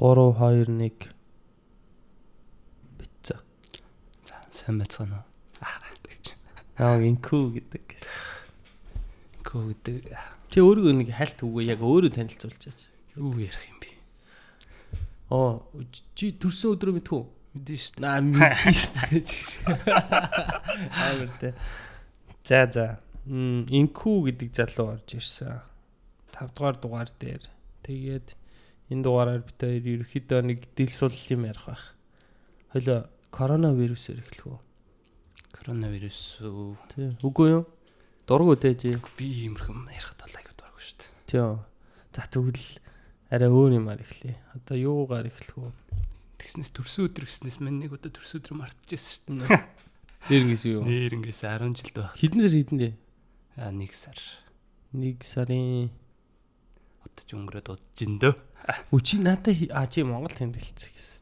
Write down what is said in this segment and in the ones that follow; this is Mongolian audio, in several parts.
3 2 1 бицээ. За сайн байцгаана уу? Аа инкүү гэдэг. Көө гэдэг Чи өөрөө нэг хальт үгүй яг өөрөө танилцуулчихаач. юу ярих юм бэ? Оо чи төрсөн өдрөө мэдхүү? Мэдэн шүү дээ. Наа мэдэн шүү дээ. Амар тэ. За за. Инкүү гэдэг залуу орж ирсэн. 5 дугаар дугаар дээр. Тэгээд энэ дугаараар бид хоёр ерөөхдөө нэг дил сул юм ярих байх. Хойло коронавирусээр эхлэх үү? Коронавирус үү? Тий. Үгүй юу? Дургу тэж. би иймэрхэн ярихад бол аягүй дурггүй шүү дээ. Тий. За тэгвэл арай өөр юмар эхлэе. Одоо юугаар эхлэх үү? Тэгснээс төрсөн өдөр гэснээс мань нэг удаа төрсөн өдрөө мартчихсан шүү дээ. Нэрнгэс юу? Нэр ингээс 10 жилд байх. Хэдэн сар хэдэн дээ? Аа нэг сар. Нэг сарын Одоо ч өнгөрөөд удаж индөө. Үчи надад хи- а чи Монгол тэмдэглэсэн гэсэн.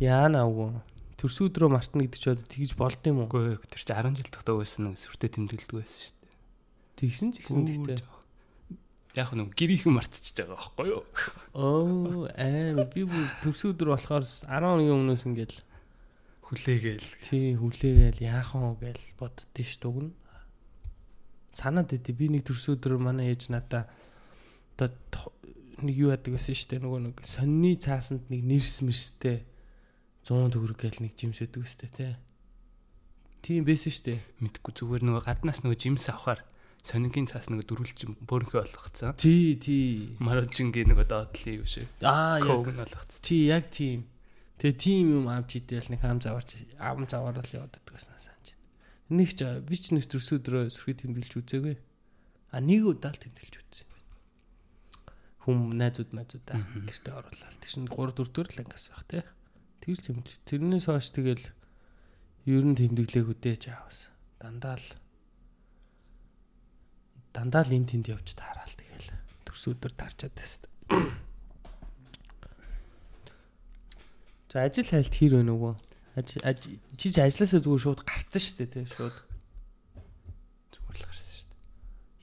Яана уу. Төрсөн өдрөө мартна гэдэг чи одоо тэгж болд юм уу? Үгүй тэр чи 10 жил тогтоог байсан нэг сүртэй тэмдэглэдэг байсан шүү дээ. Тэгсэн ч гэсэн тэгтээ. Яг нэг гэрийнхэн мартчихж байгаа байхгүй юу? Оо аа би бүр төрсөн өдөр болохоор 10 хоногийн өмнөөс ингээл Хүлээгээл. тий хүлээгээл яахан уу гээл боддөө ш дүгнэ. Санаад идэв би нэг төрсөн өдөр манай ээж надаа одоо нэг юу яадаг байсан штэ нөгөө нэг сонины цаасанд нэг нэрс мэрстэй 100 төгрөг гээл нэг жимсэдэг өстэй тий. Тийм байсан штэ. Мэдхгүй зүгээр нөгөө гаднаас нөгөө жимс авахаар сонигийн цаас нөгөө дөрүлж бөөрнхөө болгоцсон. Тий тий. Марожингийн нөгөө доотлын юу шиг. Аа яг нь болгоцсон. Чи яг тийм. Тэгээ тийм юм авч идэл нэг хам заварч ам заваарал яваад байдаг гэсэн санаж байна. Нэг ч би ч нэг төрс өдрөө сүрхий тэмдэглэж үзээгүй. А нэг удаа л тэмдэглэж үзсэн. Хүм найзууд найзуудаа гэртээ оруулаад тэг чинь 3 4 дөр л ангаас байх тий. Тэгж тэмдэж. Тэрнээс хойш тэгэл ер нь тэмдэглээг үдээж аавс. Дандаа л дандаа л эн тэнд явж таараал тэгэл төрс өдөр таарчаад байсан. За ажил хайлт хэр вэ нөгөө? Ажил аж- чи чи ажилласаа зүгээр шууд гарцсан шүү дээ тий шууд. Зүгээр л гарсан шүү дээ.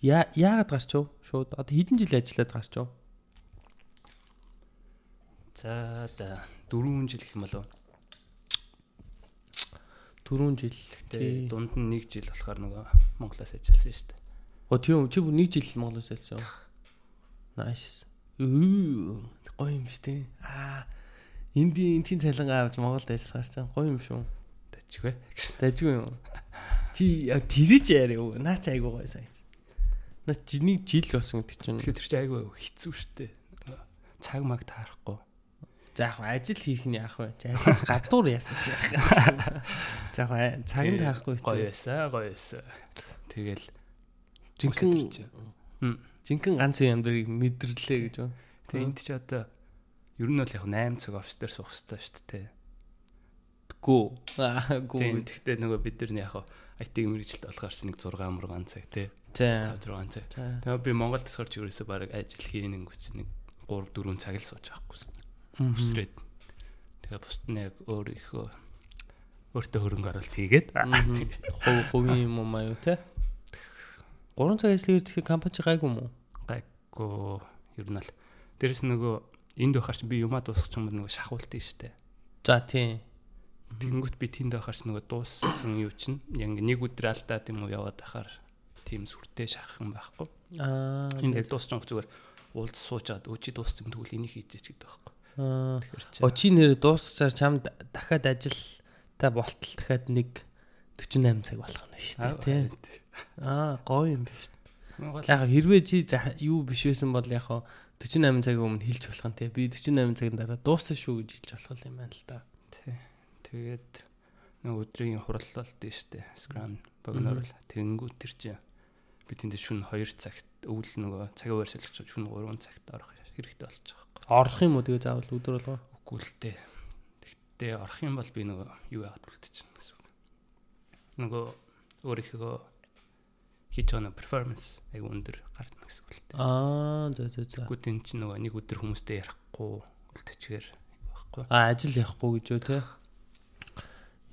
Яа яагаад гарчв? Шууд одоо хэдэн жил ажиллаад гарчв? За да 4 жил гэх юм болов. 4 жил. Тий. дунд нь 1 жил болохоор нөгөө Монголоос ажилласан шүү дээ. О тийм чи бүр нэг жил Монголоос ажилласан. Nice. Гоё юм шүү дээ. Аа энди энтийн цалингаа авч Монголд ажиллах гарч байгаа гоё юм шүү. Дажгүй. Дажгүй юм. Чи тэрэж яарэ юу? Наа ч айгуу гоё санагч. Наа чиний жил болсон гэдэг чинь. Тэгэхээр чинь айгүй хэцүү шүү дээ. Цаг маг таарахгүй. За яг ажил хийх нь яг вэ? Чи ажлаас гадуур ч яах юм шүү. За яг цагт харахгүй гоё чи. байсан, гоё байсан. Тэгэл Жинхэнэ жинхэнэ ганц үе амьдрыг мэдэрлээ гэж байна. Тэгээ энд ч одоо ер нь бол яг 8 цаг офис дээр суух хэрэгтэй шүү дээ. Гүү. Аа гүү. гэхдээ нөгөө бид нар яг IT мэрэгжилт болохоор ч нэг 6 мургаан цаг тий. 5 6 цаг. Тэгээ би Монголд болохоор ч ерөөсөө баг ажил хийн гүч нэг 3 4 цаг л сууж байгаахгүй. Мгм. Хүсрээд. Тэгээ бусд нь яг өөр их өөртөө хөрөнгө оруулалт хийгээд. Хов хувийн юм уу юу те? 3 цаг ажиллах тэгэхээр компани гайгүй юм уу? гайгүй ер нь л дээрэс нөгөө энд байхаар чи би юмаа дуусгах юм бол нөгөө шахуулт нь штэ. За тийм. Тэнгүүт би тэнд байхаар ч нөгөө дууссан юу чинь яг нэг өдөр алдаад юм уу яваад байхаар тийм сүртэй шахах юм байхгүй. Аа. Энд дуусч байгаа зүгээр уулз суужаад өөчи дууссан тэгвэл энийг хийжээч гэдэг байхгүй. Аа. Тэгэхээр чи О чи нэр дуусчаар чамд дахиад ажил та болтол дахиад нэг 48 цаг болох нь шүү дээ. Аа гоё юм байна шүү. Монгол Яг хэрвээ чи юу биш байсан бол яг хаа 48 цагийн өмнө хэлж болох нь тий. Би 48 цагийн дараа дууссан шүү гэж хэлж болох юм байна л да. тий. Тэгээд нэг өдрийн хурал болд нь штэ. Scrum богиноор л тэнгүүт тэр чи би тэнд шүн 2 цагт өвөл нөгөө цагийн үеэр солилцож шүн 3 цагт орох хэрэгтэй болж байгаа. Орох юм уу тэгээ заавал өдөр болгоо. Үгүй л дээ. Тэгтээ орох юм бол би нөгөө юу яагаад үлдчихнэ гэсэн үг. Нөгөө өөрийнхөө хийж байгаа performance аяг өндөр гарна гэсэн үг л дээ. Аа за за за. Тэгвэл энэ чинь нөгөө нэг өдөр хүмүүстэй ярихгүй үлдчихээр байхгүй. А ажил явахгүй гэж үү те.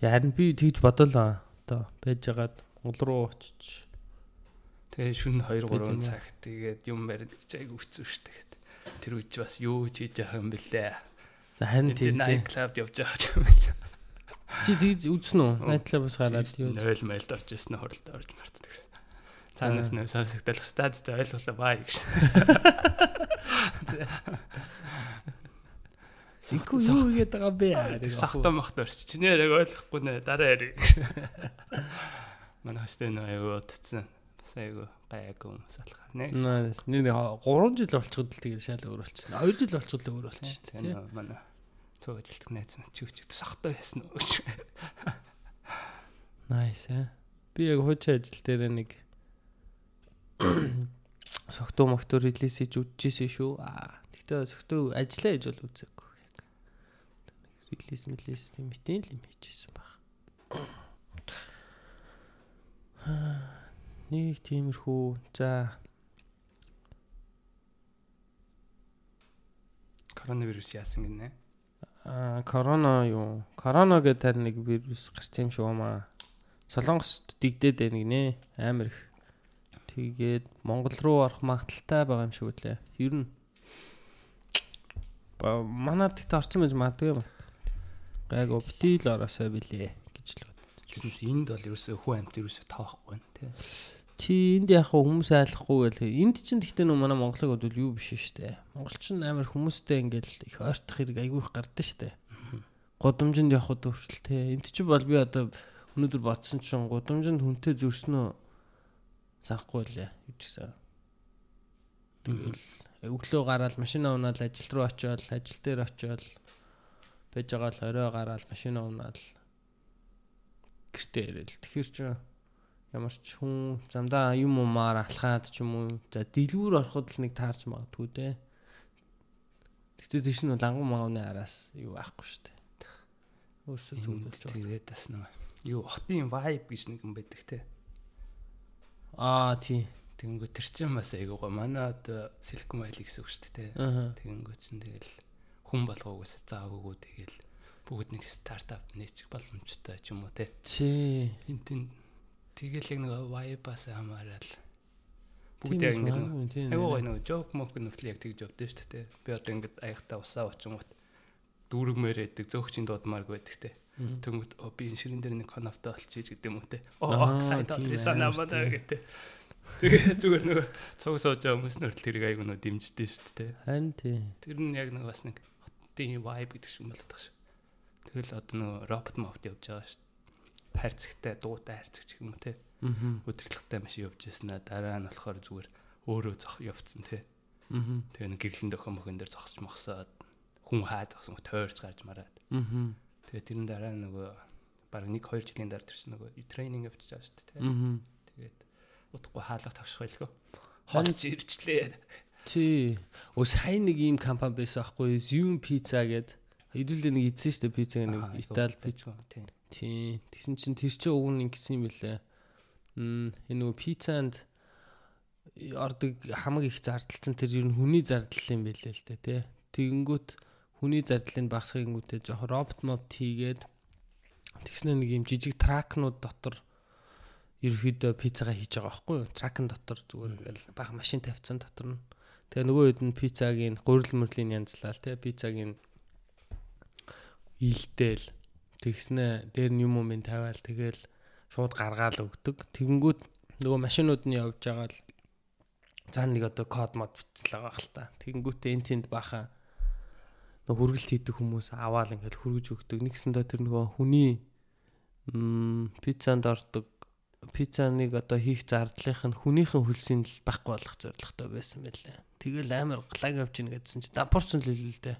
Харин би тэгж бодлоо. Одоо байжгаад Монгол руу очиж Тэгээ шүн 2 Бид 3 юм уу? цаг тэгээд юм барьд ч айгу хэцүү дээ. Тэр үуч бас юу хийж байгаа юм бэлээ. За харин тийм тийм. club явж байгаа юм бэлээ. Чи тэгж үзнэ үү? Night club-ос гараад юу? 0 майлд орж ирсэн хуралд орж мартдаг. Цаанаас нь сонсогдол за ойлголоо баа гэж. Синхүү юу хийгээд байгаа бэ? Сахта махт орч. Чинээр яг ойлгохгүй нэ дараа яриг. Манай нөө аягүй утцсан. Бас аягүй гайгүй алхаар нэ. Наас нэр 3 жил болчиход л тэгээд шал өөр болчихно. 2 жил болчиход л өөр болчихсон Тийм нөө манай цог ажилтг найз маань чи өчигд сахта байсан уу гэж. Nice э. Би яг хуучин ажил дээр нэг согтуу мохтуу релиз хийж үдчихсэн шүү. Аа, тэгтээ согтуу ажиллаа хийж бол үзээгүй. Релиз мэлиз тийм битэн л юм хийжсэн баг. Нэг тиймэрхүү. За, Коронавирус яасан гинэ. аа корона юу? Корона гэдэг харин нэг вирус гарсан юм шүү маа. Солонгост дигдээд байна гинэ. Амар их. Тэгээд Монгол руу орох магадaltaй байгаа юм шиг үлээ. Ер нь манад тэгт орсон байж магадгүй юм. Гайг оптил ороосоо билээ гэж л бод. Гэснээс энд бол ерөөсөө хүн амт ерөөсөө тоохгүй байна тий. Чи энд яг хүмүүс айлахгүй гэл. Энд чинь тэгтээ нөө манай Монголыг бодвол юу биш шүү дээ. Монголчин амар хүмүүстэй ингээл их ойртох хэрэг айгүй их гардаг шүү дээ. Годомжинд явхад хүртэл те. Энд чинь бол би одоо өнөөдөр бодсон чинь годомжинд хүнтэй зөрснөө санахгүй лээ. Юу гэсэн. Тэгэл өглөө гараад машина унаад ажил руу очиод ажил дээр очиод байж байгаа л орой гараад машина унаад гэртээ ирээл. Тэгэхээр ч ямар ч хүн замдаа юм уумаар алхаад ч юм уу за дэлгүүр ороход л нэг таарч магадгүй дээ. Гэтэ тийш нь лангу маавны араас юу байхгүй шүү дээ. Өөрсдөө Энд зүгдүүлж байгаа. тэгээд бас нэг юу хотын vibe гэж нэг юм байдаг тий. Аа тий. Тэгэнгүү тэр чинь бас айгуугаа манай одоо Silicon Valley гэсэн үг шүү дээ тий. Аа. Тэгэнгүү чинь тэгэл хүн болгоогоос заагаагүй тэгэл бүгд нэг стартап нээчих боломжтой ч юм уу тий. Чи Энд тийм тэгэл яг нэг vibe-аас хамаарал бүгд яг ингэ. Айгуу гой нэг joke mock нүртэл яг тэгж явдсан шүү дээ. Би одоо ингээд аягтаа усаа очингууд дүүргмээр байдаг зөөгчийн дуудмаарг байдаг те. Тэнгүүд оо би энэ ширэн дээр нэг конавтай олчих гэдэг юм уу те. Оо сайн тийм тоо санаа амар мадаа шүү дээ. гэдэг. Тэгээ зүгээр нөгөө цуг сууж байгаа хүмүүс нүртэл тэрийг айгуу нөө дэмждээ шүү дээ. Харин тий. Тэр нь яг нэг бас нэг хотын vibe гэдэг шиг болоод байгаа шүү. Тэгэл одоо нөгөө робот мовт явж байгаа шүү. Хайрцагтай дуутай хайрцагч юм те. Өдөрлөгтэй машин явж яснаа дараа нь болохоор зүгээр өөрөө зох явцсан те. Тэгээ нэг гэрлэн дөхөн мөхөн дээр зогсож мохсоод хүн хаа зогсон тойрч гарч мараад. Аа. Тэгээ тэрэн дараа нөгөө баг 1 2 жилийн дараа тэр чинь нөгөө тренинг авчиж байгаа шүү дээ. Аа. Тэгээд удахгүй хаалга тавших байлгүй. Хонч ирчлээ. Чи өө сайн нэг ийм компани байсан аахгүй Zoom pizza гэд хэдүүлээ нэг идсэн шүү дээ пицца нэг Итали пицца. тийм. Тий. Тэгсэн чинь тэр чинь уг нь ингэсэн юм бэлээ. Мм энэ нөгөө пиццанд ордог хамаг их зардал чинь тэр ер нь хүний зардал юм бэлээ л дээ тий. Тэгэнгүүт хүний зардлыг багасгахынгүүтээ жоох робот мод хийгээд тэгснэ нэг юм жижиг тракнууд дотор ерөөхдөө пиццагаа хийж байгаа байхгүй юу? Тракн дотор зүгээр ингээл бага машин тавьсан дотор нь. Тэгээ нөгөө хэд нь пиццагийн гурил мөрлийн янзлал тий пиццагийн илдээл тэгснэ дээр нь юм юм тавиал тэгэл шууд гаргаал өгдөг. Тэгэнгүүт нөгөө машинууд нь явж байгаа л заа нэг одоо код мод бичсэн байгаа хэл та. Тэгэнгүүтээ энэ тэнд баха нөгөө хөргөлт хийдэг хүмүүс аваал ингээл хөргөж өгдөг. Нэгсэндээ тэр нөгөө хүний м пиццанд ордог пиццаныг одоо хийх зардлынх нь хүнийхэн хөлсийн л байхгүй болох зорилготой байсан байлаа. Тэгэл амар глаг явж ийн гэдсэн чинь дампуурсан л хэлээ л дээ.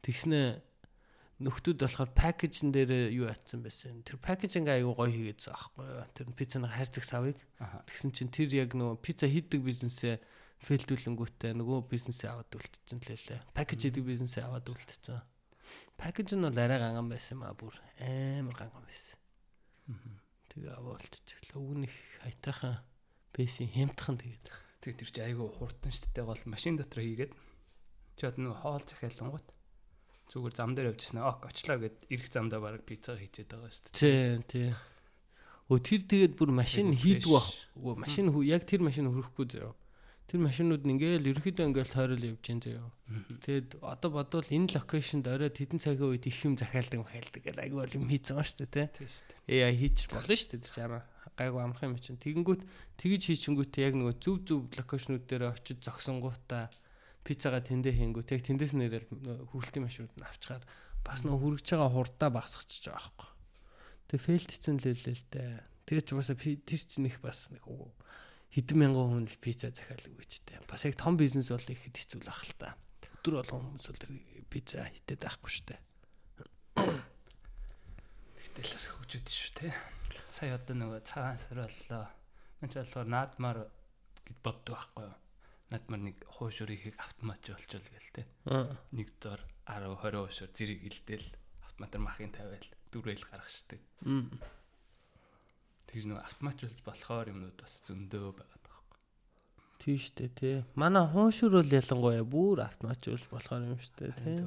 Тэгснэ нөхдүүд болохоор пакэжн дээр юу ятсан байсан. Тэр пакэжинг аягүй гоё хийгээдсэн аахгүй юу. Тэр пиццаны хайрцаг савыг тэгсэн чинь тэр яг нөгөө пицца хийдэг бизнесээ фейлдүүлэнгүүтээ нөгөө бизнесээ аваад үлдчихсэн л лээ. Пакэж хийдэг бизнесээ аваад үлдчихсэн. Пакэж нь бол арай ганган байсан маа бүр амар ганган байсан. Тэгээ аваад үлдчихлээ. Их хайтайхан байсан хямдхан тэгээд. Тэгээ тэр чи айгу хурдан шттэй гол машин дотор хийгээд одоо нөгөө хоол захиалангууд зүгээр зам дээр явжсэн ок очлаа гэд ирэх замдаа баг пицца хийчихэд байгаа шүү дээ. Тий, тий. Өө тэр тэгээд бүр машин хийдэг бах. Өө машин яг тэр машин хөрөхгүй заяа. Тэр машинууд нь ингээл ерөөхдөө ингээл тойрол явж гин заяа. Тэгэд одоо бодвол энэ локейшнд орой тэдэн цагийн үед их юм захиалдаг махалдаг гэл айгүй бол юм хийцэн тий. Шүү дээ. AI хийж болно штэ тэр чинь гайгүй амрах юм чинь. Тэгэнгүүт тэгж хийчихэнгүүт яг нөгөө зүв зүв локейшнүүд дээр очиж зогсонгуудаа пиццага тэндээ хийнгүүт яг тэндээс нэрэл хүрэлтийн машинууд нь авчгаар бас нөгөө хүрэж байгаа хурдаа багасгачих байгаа байхгүй. Тэгээ фейлдсэн л хэлээ л дээ. Ч угаасаа тэр чинь их бас нэг хэдэн мянган хүн л пицца захиалаг үйчтэй. Бас яг том бизнес бол ихэд хэцүү л ах л та. Өдөр болгон хүмүүс бол пицца хитэд байхгүй штэ. Гэтэл бас хөгжөд шүү те. Сая одоо нөгөө цагаан сар боллоо. Мэн ч болохоор наадмаар гэд боддог байхгүй юу? Наадмаар нэг хуушурыг автомат болчихвол гээл те. Нэг дор 10 20 хуушур зэрэг илдээл автоматар махын тавиал дөрөөл гаргах штеп. Тэгж нөгөө автоматжуулж болохоор юмнууд бас зөндөө байгаа байхгүй. Тийм штэ тий. Манай хуушур бол ялангуяа бүр автоматжуулж болохоор юм штэ тий.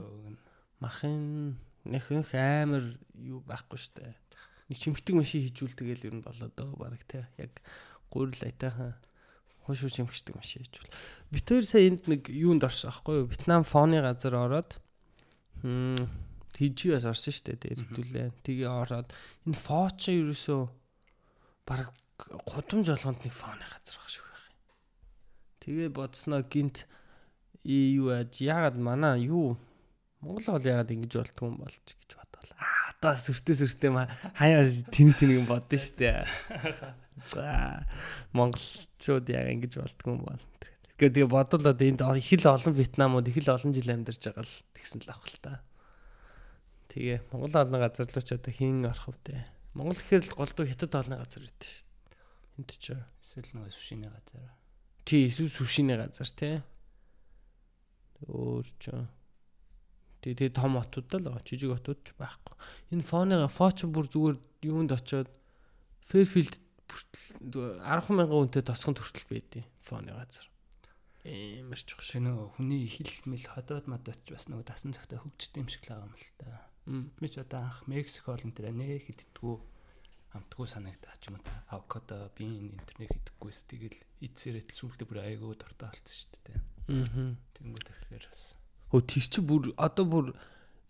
Махын нөхөнх амар юу байхгүй штэ. Нэг чимхдэг машин хийжүүлдэг л ер нь болоод байгаа баг тий. Яг гурил айтайхан хуушур чимхдэг машин хийжүүл. Бид хоёр сая энд нэг юунд орсон аахгүй юу? Вьетнам фоны газар ороод хм тийжээс орсон штэ дээр хэдүүлээ. Тэгээ ороод энэ фооч ерөөсөө баг гудамж болгонд нэг фоны газар баг шүү байх юм. Тэгээ бодсноо гинт юу яаж яагаад манай юу Монгол бол яагаад ингэж болтгүй юм болж гэж бодвол аа одоо сүртэй сүртэй хаяа тэнийг тэнийг боддоо штэ. За монголчууд яг ингэж болтгүй юм бол. Тэгээ тэгээ бодвол одоо энд их л олон вьетнамууд их л олон жил амьдарч байгаа л тэгсэн л авах л та. Тэгээ Монгол олны газар руу ч одоо хийн орох вэ? Монгол гэхээр л голдуу хятад олны газар гэдэг шүү дээ. Энд ч эсвэл нөгөө сүшиний газар. Тий, эсвэл сүшиний газар тий. Өөр ч тий тэгээ том хотууд л байгаа. Жижиг хотууд ч байхгүй. Энэ фоныга фоч бүр зүгээр юунд очиод Fairfield 10 мянган үнэтэй тосгонд хүртэл байдیں۔ Фоны газар. Эмэрч баг шүү. Нөгөө хүний хил мэл ходоод мадаач бас нөгөө дасан цагтаа хөгждөг юм шиг л байгаа юм л та. Би ч одоо анх Мексик олон дээр нэ хиддгүү амтгүй санагдаа ч юм та. Авокадо, бин интернет хиддггүйс тэгэл эцсээрээ сүултээ бүр айгүй дуртай болсон шүү дээ. Аа. Тэнгүүд тэгэхээр бас Хөө тэр чи бүр одоо бүр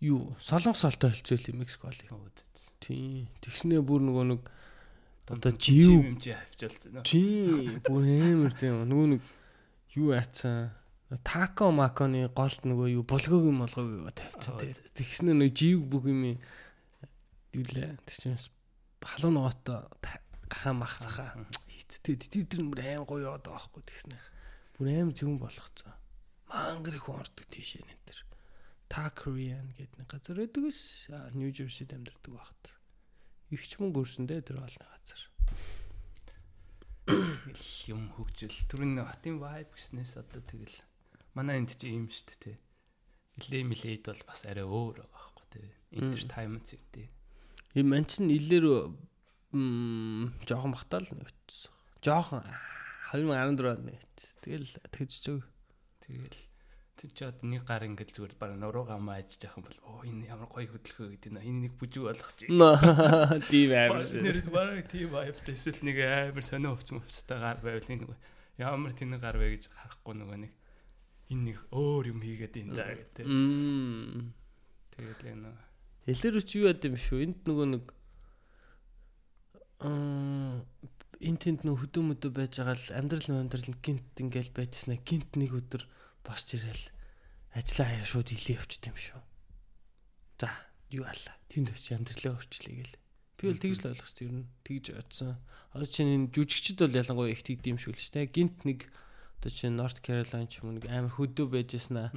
юу солонгос олтой хэлцвэл Мексик ол. Тийм. Тэгснээ бүр нөгөө нэг одоо жив юм чи авчаалт. Тийм. Бүр амар зэн нөгөө нэг юу яатсан тако маконы голд нөгөө юу булгог юм болгоо тавьчихсан тий. Тэгснэ нөгөө жив бүх юм юулээ тэр чинь халуун ногоотой гахаа мах цахаа хийцтэй тэр тэр бүр аим гоё яваад байгаа байхгүй тэгснэ. Бүр аим зөвөн болгоцсон мангар их ордог тийшээ нэ тэр. Та Korean гэдэг нэг газар байдаг ус. Нью Жерсид амьдардаг багт. Игч мөнгө өрсөндөө тэр олны газар. Тэгэл юм хөгжил. Түрүүн хотын vibe гэснээс одоо тэгэл манай энд чи юм шүү дээ. Илээ милээд бол бас арай өөр байгаа байхгүй тий. Entertainment city. Им ман чин илээр м жоохон бахтаал нэгчсэн. Жоохон 2014 онд нэгчсэн. Тэгэл тэгж чөг. Тэгэл тэр чи одоо нэг гар ингээд зүгээр баг нуруугаа мааж яах юм бол оо энэ ямар гоё хөдөлгөө гэдэг нэ энэ нэг бүжиг болгох чи. Тийм амар шүү. Нэр баг тийм vibe эсвэл нэг амар сонио өвч мөвчтэй гар байвал нэг ямар тэнэг гар вэ гэж харахгүй нөгөө нэг энэ нэг өөр юм хийгээд энэ даа гэдэг. Тэгэл энэ Хэлэр чи юу яд юм шүү. Энд нөгөө нэг аа энд тэнд нөх хөдөө мөдөө байж байгаа л амьдрал амьдрал гинт ингээл байжснаа гинт нэг өдөр босч ирэл ажиллаа хаяа шууд илээ явчихд юм шүү. За юу алла. Тэнд очиж амьдралаа өөрчлөе гэл. Би бол тэгж л ойлгосон юм. Тэгж очсон. Одоо чинь энэ жүжигчд бол ялангуяа их тэгдэм шүү л шүү. Гинт нэг одоо чинь North Carolina ч юм уу нэг амар хөдөө байжснаа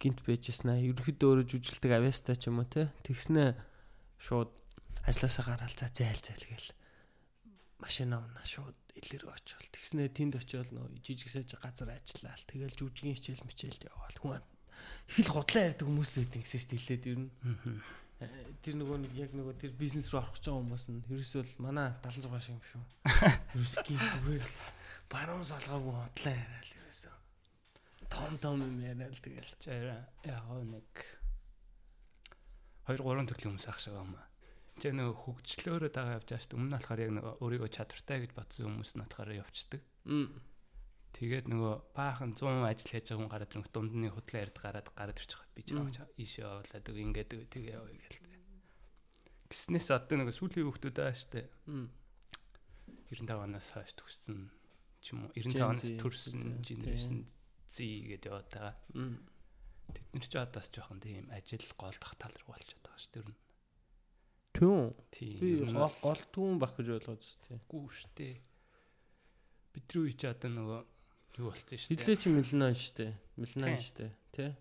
гинт байжснаа. Ерөнхийдөө өөрөө жүжиглдэг авьяастай ч юм уу те. Тэгснэ шууд ажилласаа гараал за зайл зайл гээл машина унаа шууд илэр очивол. Тэгснэ тэнд очиод нөө жижиг саж газар ажиллаал. Тэгэл жүжигийн хичээл мичээлд яваал. Хүн их л худлаа ярьдаг хүмүүс л байдаг гэсэн чинь хэлээд ер нь. Тэр нөгөө нэг яг нөгөө тэр бизнес руу орох гэж байгаа хүмүүс нь ерөөсөө л манай 76 шиг юм шүү. Ерөөсөө гин зүгээр л баруун солгоогүй худлаа яриад ерөөсөө. Том том юм яриад тэгэл. Яг нэг 2 3 төрлийн хүмүүс ах шиг юм аа Тэ нэг хөгжлөөрөө дагаа явж байгаа шүү дээ. Өмнө нь болохоор яг нэг өөрийгөө чадвартай гэж бодсон хүмүүс нь болохоор явцдаг. Тэгээд нөгөө баахан 100 ажил хийж байгаа хүн гараад ирэх дундны худлаа ярд гараад гараад ирчих би ч аваа ийшээ явуулаад ингээд тэгээ яваа гээл. Гиснээс одоо нөгөө сүүлийн хүүхдүүд аа штэ. 95 оноос хойш төгссөн ч юм уу 95 оноос төрсэн генерашн Z гэдэг яваад байгаа. Тэд нар ч одоос жоохон тийм ажил голдох тал руу болчиход байгаа ш. Тэр Тийм. Би гол түүн баг гэж ойлгож тээ. Гүү штэ. Бидний үе чи одоо нөгөө юу болцсон штэ. Хидлээ чи мэлнэ штэ. Мэлнэ штэ. Тэ?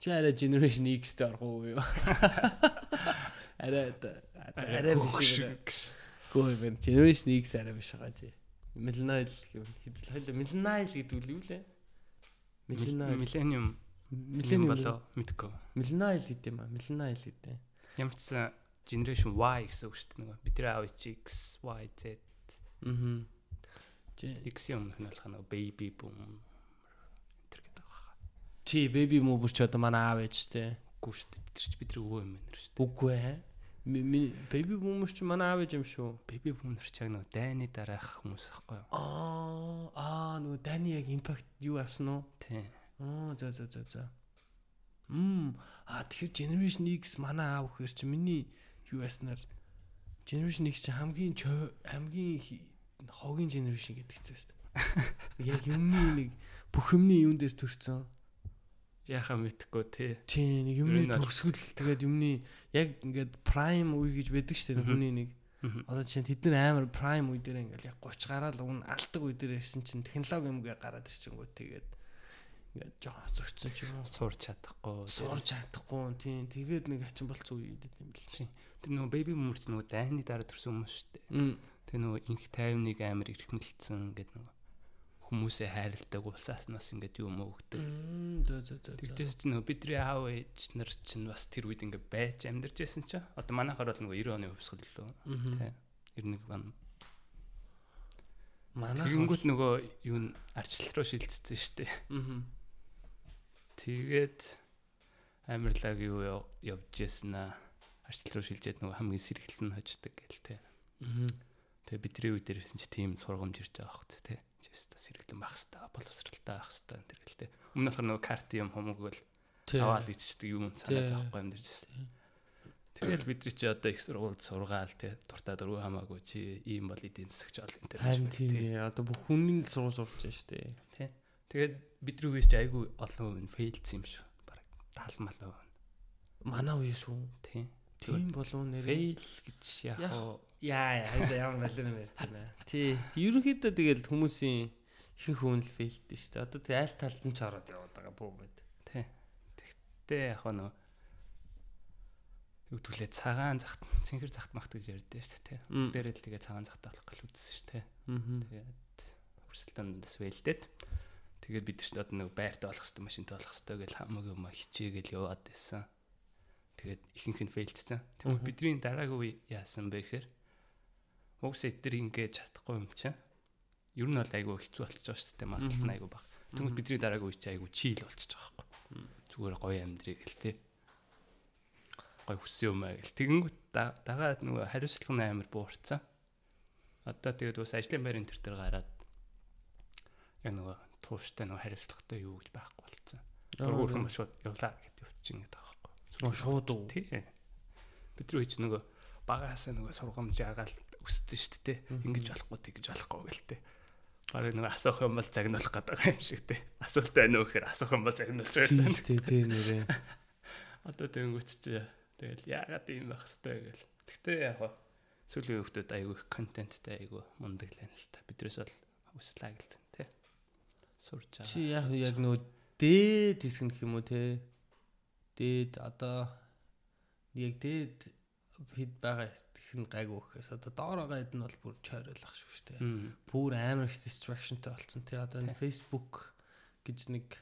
Чи арай generation X-тэй орох уу юу? Арай арай биш. Гөө юм. Generation X арай биш байгаа чи. Millennial гэвэл хэдэл хоёул millennial гэдэг үл юу лээ? Millennial. Millennium. Millennium болоо мэдгүй. Millennial гэдэг юм аа. Millennial гэдэг. Ямар ч generation Y гэсэн үг шүү дээ нөгөө. Бидний аав чи X, Y, Z. Аа. X юм болох нөгөө baby boom тэр гэдэг байгаа. Чи baby boomer ч одоо манай аав ээж те. Үгүй шүү дээ. Тэр чи бидний өвөө юм байна шүү дээ. Үгүй ээ. Baby boomer ч манай аав ээж юм шүү. Baby boomer ч яг нөгөө дайны дараах хүмүүс аахгүй юу? Аа, аа нөгөө дайны яг impact юу авсан уу? Тийм. Аа, за за за за. Мм, аа тэгэхээр generation X манай аав гэхэр чи миний юу яснаар generation X чи хамгийн хамгийн хогийн generation гэдэг ч байсан. Яг юмны нэг бүх юмны юун дээр төрсэн. Яхаа мэдхгүй тий. Тий, нэг юмны төгсгөл тэгээд юмны яг ингээд prime үе гэж байдаг шүү дээ хүний нэг. Одоо чинь тэд нар амар prime үе дээр ингээд яг 30 гараал үн алдаг үе дээр ирсэн чинь технологи юмгээ гараад ирчихэнгүү тэгээд ингээд жоохон зөгцсөн ч юм уу сурч чадахгүй сурч чадахгүй тийм тэгээд нэг ачин болцсон үе идэв юм бэл чи тэр нөгөө baby boomers нөгөө дайны дараа төрсэн хүмүүс шүү дээ тэр нөгөө инх тайвныг амар ихмэлцсэн гэдэг нөгөө хүмүүсээ хайрладаг улсаас нас ингээд юм өгдөг. Тэгжээс чи нөгөө бидний аав ээж нар чинь бас тэр үед ингээд байж амьдарч байсан ч одоо манайхаар бол нөгөө 90 оны хөвсгөл лөө. Тэ 91 он. Манай тэгэнгүүт нөгөө юу н арчлал руу шилжсэн шүү дээ. Тэгээд амарлаг юу явж ясна арчлал руу шилжээд нөгөө хамгийн сэргэлэн нь хождог гэл тэ. Тэгээ бидний үед дээрсэн чи тийм сургамж ирж байгаа хөт тэ. Чиста сэргэлэн байх хэвээр боловсралтай байх хэвээр тэр гэл тэ. Өмнөх нь нөгөө карт юм хомогвол аваад ичдэг юм санаа зовхгүй амьдэрж байсан. Тэгэл бидний чи одоо их сургуульд сургаал те дуртай дөрөв хамаагүй чи ийм бол эдийн засагч ол энэ тэр. Харин тийм ээ. Одоо бүх хүний сургууль сурч байна шүү дээ. Тий. Тэгээд бидний үеэс чи айгүй олон хүн фейлдсэн юм шүү. Бараг 70 мал хүн. Манай үеэс үү? Тий. Тийм болов нэр. Фейл гэж яг яа яа ямар балер юм ярьж байна. Тий. Ерөнхийдөө тэгэл хүмүүсийн ихэнх хүн л шүү дээ. Одоо тий аль талд нь ч ороод яваад байгаа бүү мэд. Тий. Тэгтээ яг нөө юу түлээ цагаан захт цэнхэр захт махт гэж ярьдээ шүү дээ. Дээрээ л тэгээ цагаан захт болох гэл үзсэн шүү дээ. Тэгээд хурсалтандас вэлдээд тэгээд бид ч одоо нэг байртаа олох хэвээр машинтай олох хэвээр гэл хамаг юм хичээгээл яваад байсан. Тэгээд ихэнх нь фейлдсэн. Тэгээд бидний дараагийн үе яасан бэ гэхээр угс эдэр ингээд чадахгүй юм чинь. Ер нь бол айгүй хэцүү болчихж байгаа шүү дээ. Магадлал нь айгүй баг. Тэгмэд бидний дараагийн үе чинь айгүй чийл болчихж байгаа байхгүй. Зүгээр гоё амьдрий гэл тээ гой хүссэн юм аа гэл. Тэгэнгүүт дагаад нөгөө хариуцлага амар буурцсан. Одоо тэгээд бас ажлын байрын тэр тэр гараад яг нөгөө тууштай нөгөө хариуцлагатай юу гэж байхгүй болцсон. Дургуурх юм шууд явлаа гэдэг явчихин гэдэг Нөгөө шууд уу? Тий. Бидний үеч нөгөө багаасаа нөгөө сургамж ягаал өссөн шүү дээ. Ингиж болохгүй тэгж болохгүй гэлтэй. Бараг нэг асуух юм бол загнуулах гэдэг юм шиг тий. Асуулт байна уу гэхээр асуух юм бол загнуулж байсан. Тий, тий нэрээ. Одоо тэнгүүт чи Тэгэл яагаад ийм байх хэвтэй гэл. Гэхдээ яг хаа сүүлийн хүүхдүүд айгүй их контенттай айгүй мундаг л л та. Бидрээс бол хүслээ гэл тээ. Сурж байгаа. Чи яг яг нөө дээд хэсэг нөх юм уу те. Дээд одоо яг дээд хэд байгаа гэх нь гайгүй гэхээс одоо доор байгаа хэд нь бол бүр чойролох шүү дээ. Бүр амар их distractionтай болсон тий. Одоо Facebook гэж нэг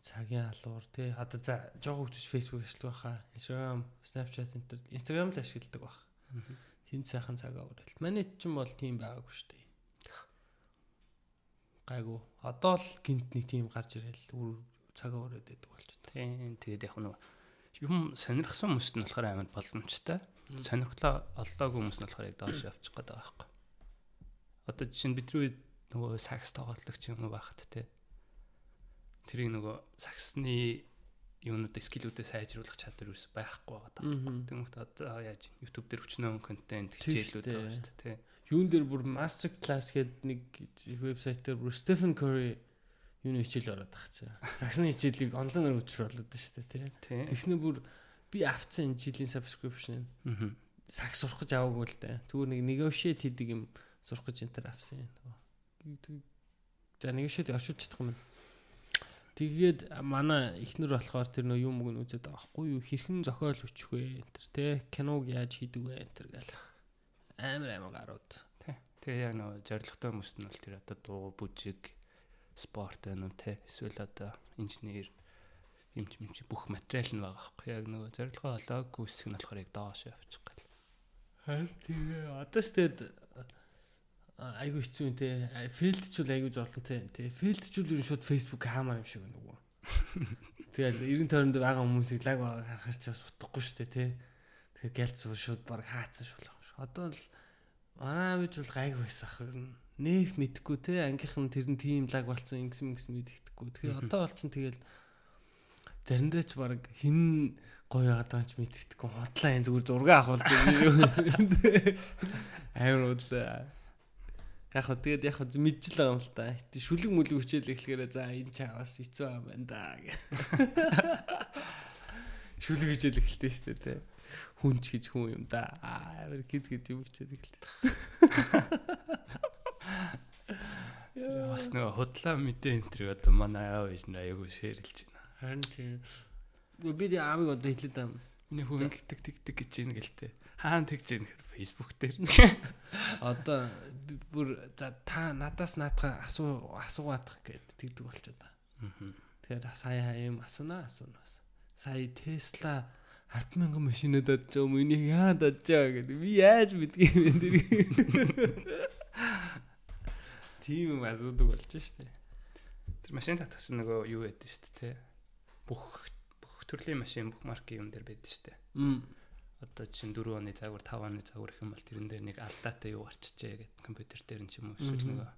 цагийн алуур тий одоо за жоо хөвчөж Facebook ашигладаг баха Instagram Snapchat энэ төр Instagram л ашигладаг бах. Хин сайхан цагаа уурал манай ч юм бол тийм байгаагүй шүү дээ. Гайгүй. Одоо л гинт нэг тийм гарч ирэл үр цагаа ураад байдаг болж байна тий тэгээд яг нэг юм сонирхсан хүмүүст нь болохоор амар боломжтой сонирхлоо олдоогүй хүмүүс нь болохоор яг доош явчих гээд байгаа байхгүй одоо жишээ нь бидний нөгөө сакс тоглогч юм байхад те. Тэрийг нөгөө саксны юунууд скиллүүдээ сайжруулах чадвар юус байхгүй байгаа даа. Тэгмэд одоо яаж YouTube дээр өчнөө контент хичээлүүд байгаа шүү дээ тий. Юун дээр бүр master class гэдэг нэг вебсайт дээр бүр Stephen Curry юуны хичээл ороод чинь. Саксны хичээлийг онлайнаар үзэж болоод шүү дээ тий. Тэгснэ бүр би авцсан жилийн subscription. Аа. Сакс сурах гэж аваагүй л дээ. Зүгээр нэг negotiate хийдэг юм сурах гэж энэ төр авсан юм. За negotiate оршуулж чадах юм. Тэгээд манай ихнэр болохоор тэр нөө юм мгн үзээд байхгүй юу хэрхэн зохиол өчөх вэ энэ төр те киног яаж хийдэг вэ энэ төр гэл амар амар гарууд те тэгээ яг нөө зоригтой хүмүүс нь бол тэр одоо дуу бүжиг спорт байна уу те эсвэл одоо инженер юмч юмч бүх материал нь байгаа байхгүй яг нөгөө зорилгоо олоогүй хэсэг нь болохоор яг доош явчих гэл харин тэгээ одоо ч тэгээд айгу хэцүү те филдчүүл айгу зорлон те те филдчүүл ер нь шууд Facebook хаамаар юм шиг нөгөө тэгэл 90 тойронд байгаа хүмүүсийг лаг байгааг харахаар ч бас утгагүй шүү дээ те тэгээ гэлц шууд баг хаацсан шүү одоо л манай бид бол гайг байсан ах ер нь нэх мэдхгүй те ангийнх нь тэр нь тийм лаг болцсон ингэсэн ингэсэн мэддэхгүй тэгэхээр одоо болцсон тэгэл заримдаа ч баг хин гоё яагаад байгаа ч мэддэхгүй хотлаа энэ зүгээр зураг авах байгаа шүү амар удлаа Яг хөө тэгээд яг хөө мэдчихл байгаа юм л та. Шүлэг мүлэг хүчээл эхлэхээр за энэ чаваас хэцүү юм байна да гэ. Шүлэг хүчээл эхэлтэй шүү дээ те. Хүн ч гэж хүн юм да. Аа гид гид юм хүчээл эхэлтэй. Бас нөгөө худлаа мэдээ энэ төр одоо манай аав ээж нэр аягүй шеэрлж байна. Харин тийм. Би дэ аавыг одоо хэлээд байгаа. Миний хүн гитэг тэгдэг гэж юм гэлтэй хаана тэгж ийм гэхээр Facebook дээр одоо бүр за та надаас наадах асуу асуугаадах гэд тэгдэг болчиход байгаа. Тэгэхээр сая юм асуунаа асуунаас. Сая Тесла 100000 машинад дадж байгаа миний яа дадж байгаа гэдэг би яаж мэдгийг юм дэр. Тийм юм асуудаг болж штэ. Тэр машин татгах нөгөө юу гэдэг штэ те. Бүх бүх төрлийн машин бүх маркийн юм дээр байдаг штэ. Одоо чинь 4 оны загвар 5 оны загвар гэх юм бол тэрэн дээр нэг алдаатай юу гарчижээ гэдэг компьютер дээр нь ч юм уу эсвэл нөгөө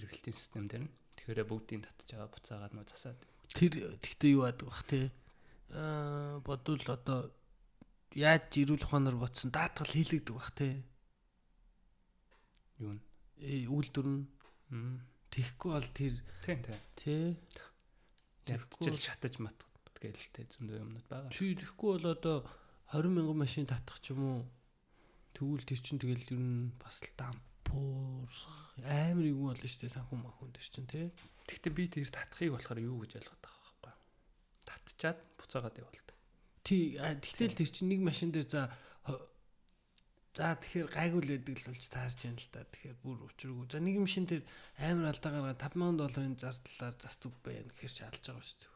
хэрэглэлтийн систем дээр нь. Тэгэхээр бүгдийг татж байгаа буцаагаад нөө засаад. Тэр тэгтээ юу яадаг бах те? Аа бодвол одоо яаж ирүүл ухаанаар бодсон? Даатгал хийлэгдэг бах те. Юу э үйлдвэр нь тэгэхгүй бол тэр тийм тийм тий ядчил шатаж матгад гээл те зөндөө юмнууд байгаа. Чи тэгэхгүй бол одоо 20 мянган машин татах ч юм уу тэгвэл тэр чинь тэгэл ер нь бас л дампуур амар юу болно шүү дээ санхүү махун тэр чинь тий. Гэхдээ би тэр татахыг болохоор юу гэж ойлгоод байгаа байхгүй. Татчаад буцаагаад явуулдаг. Тий тэгтэл тэр чинь нэг машин дээр за За тэгэхээр гайгүй л байдаг л болж таарч яана л да. Тэгэхээр бүр учиргүй. За нэг машин дээр амар алдаа гаргаад 5000 долларын зардлаар застуг байна гэхээр ч алж байгаа шүү дээ.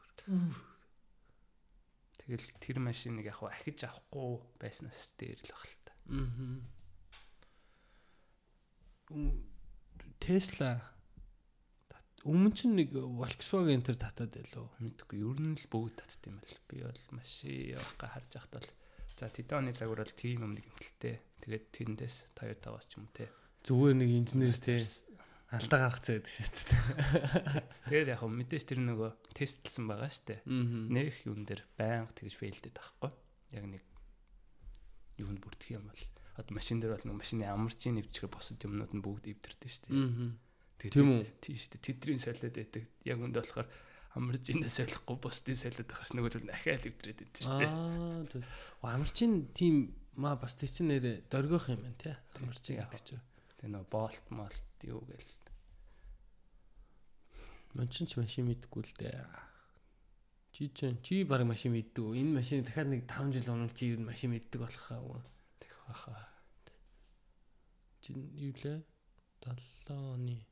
Тэгэл тэр машиныг яг ахиж авахгүй байснаас дээр л баг л та. Аа. Tesla өмнө чинь нэг Volkswagen тэр татаад байлоо. Мэдгүй ер нь л бүгд татд юм байл. Би бол машин явахга харж байхад за тэдний загвар бол тийм юм нэг юмтэлтэй. Тэгээд тэрэндээс Toyota-гаас ч юм те. Зүгээр нэг инженерс те алдаа гаргацсан байдаг шүү дээ. Тэгээд яг мэдээж тэр нөгөө тестлсэн байгаа дээ. Нэх юун дээр байнга тэгж фейлдэд байхгүй. Яг нэг юунд бүрдэх юм бол одоо машин дээр бол нөгөө машины амарчийн нэвчгээ босод юмнууд нь бүгд эвдэрдэг шүү дээ. Тийм үү? Тийм дээ. Тэдрийн солиод байдаг. Яг үндэ болохоор амарчинаа солихгүй бусдын солиод байхаас нөгөө зүйл ахаал эвдрээд байдаг шүү дээ. Аа тийм. Амарчин тийм маа бас тийч нэрэ дөргөх юм байна тий. Амарчин гэдэг чинь. Тэгээ нөгөө болт молт юу гээл Мончин ч машин мэдгүй л дээ. Чи ч чи баг машин мэддэг. Энэ машин дахиад нэг 5 жил унах чи нь машин мэддэг болох хаа. Тэгэх баха. Чи юу лээ? 7 оны.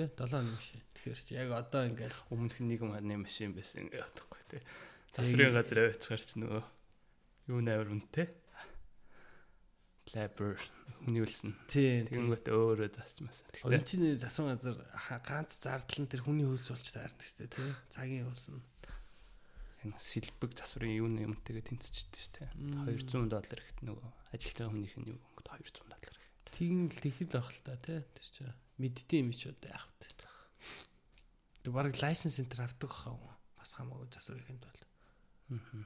Тэ 7 оны машин. Тэгэхээр чи яг одоо ингээл өмнөх нэг маны машин байсан ингээд байхгүй тэ. Засрын газар авчихар чи нөгөө юу нээр үнтэй. Лабер хүний үлсэн. Тийм. Тэгэнгүүт өөрөө засчмаас. Тэгэхээр чинь засван газар ганц зардал нь тэр хүний хөлс болж таардаг дээ, тий. Цагийн хөлс нь. Энэ сэлбэг засварын юу юмтэйгээ тэнцчихдээ шүү дээ. 200 доллар ихт нөгөө ажилтны хүмүүнийх нь юу өнгөд 200 доллар их. Тийм л тэгэхэл ах л та тий. Тэр чинь мэддэм юм ч удаа яах вэ. Тэг баг лайсенс центр авдаг хаа бас хамаагүй засвар ихэнд бол. Аа.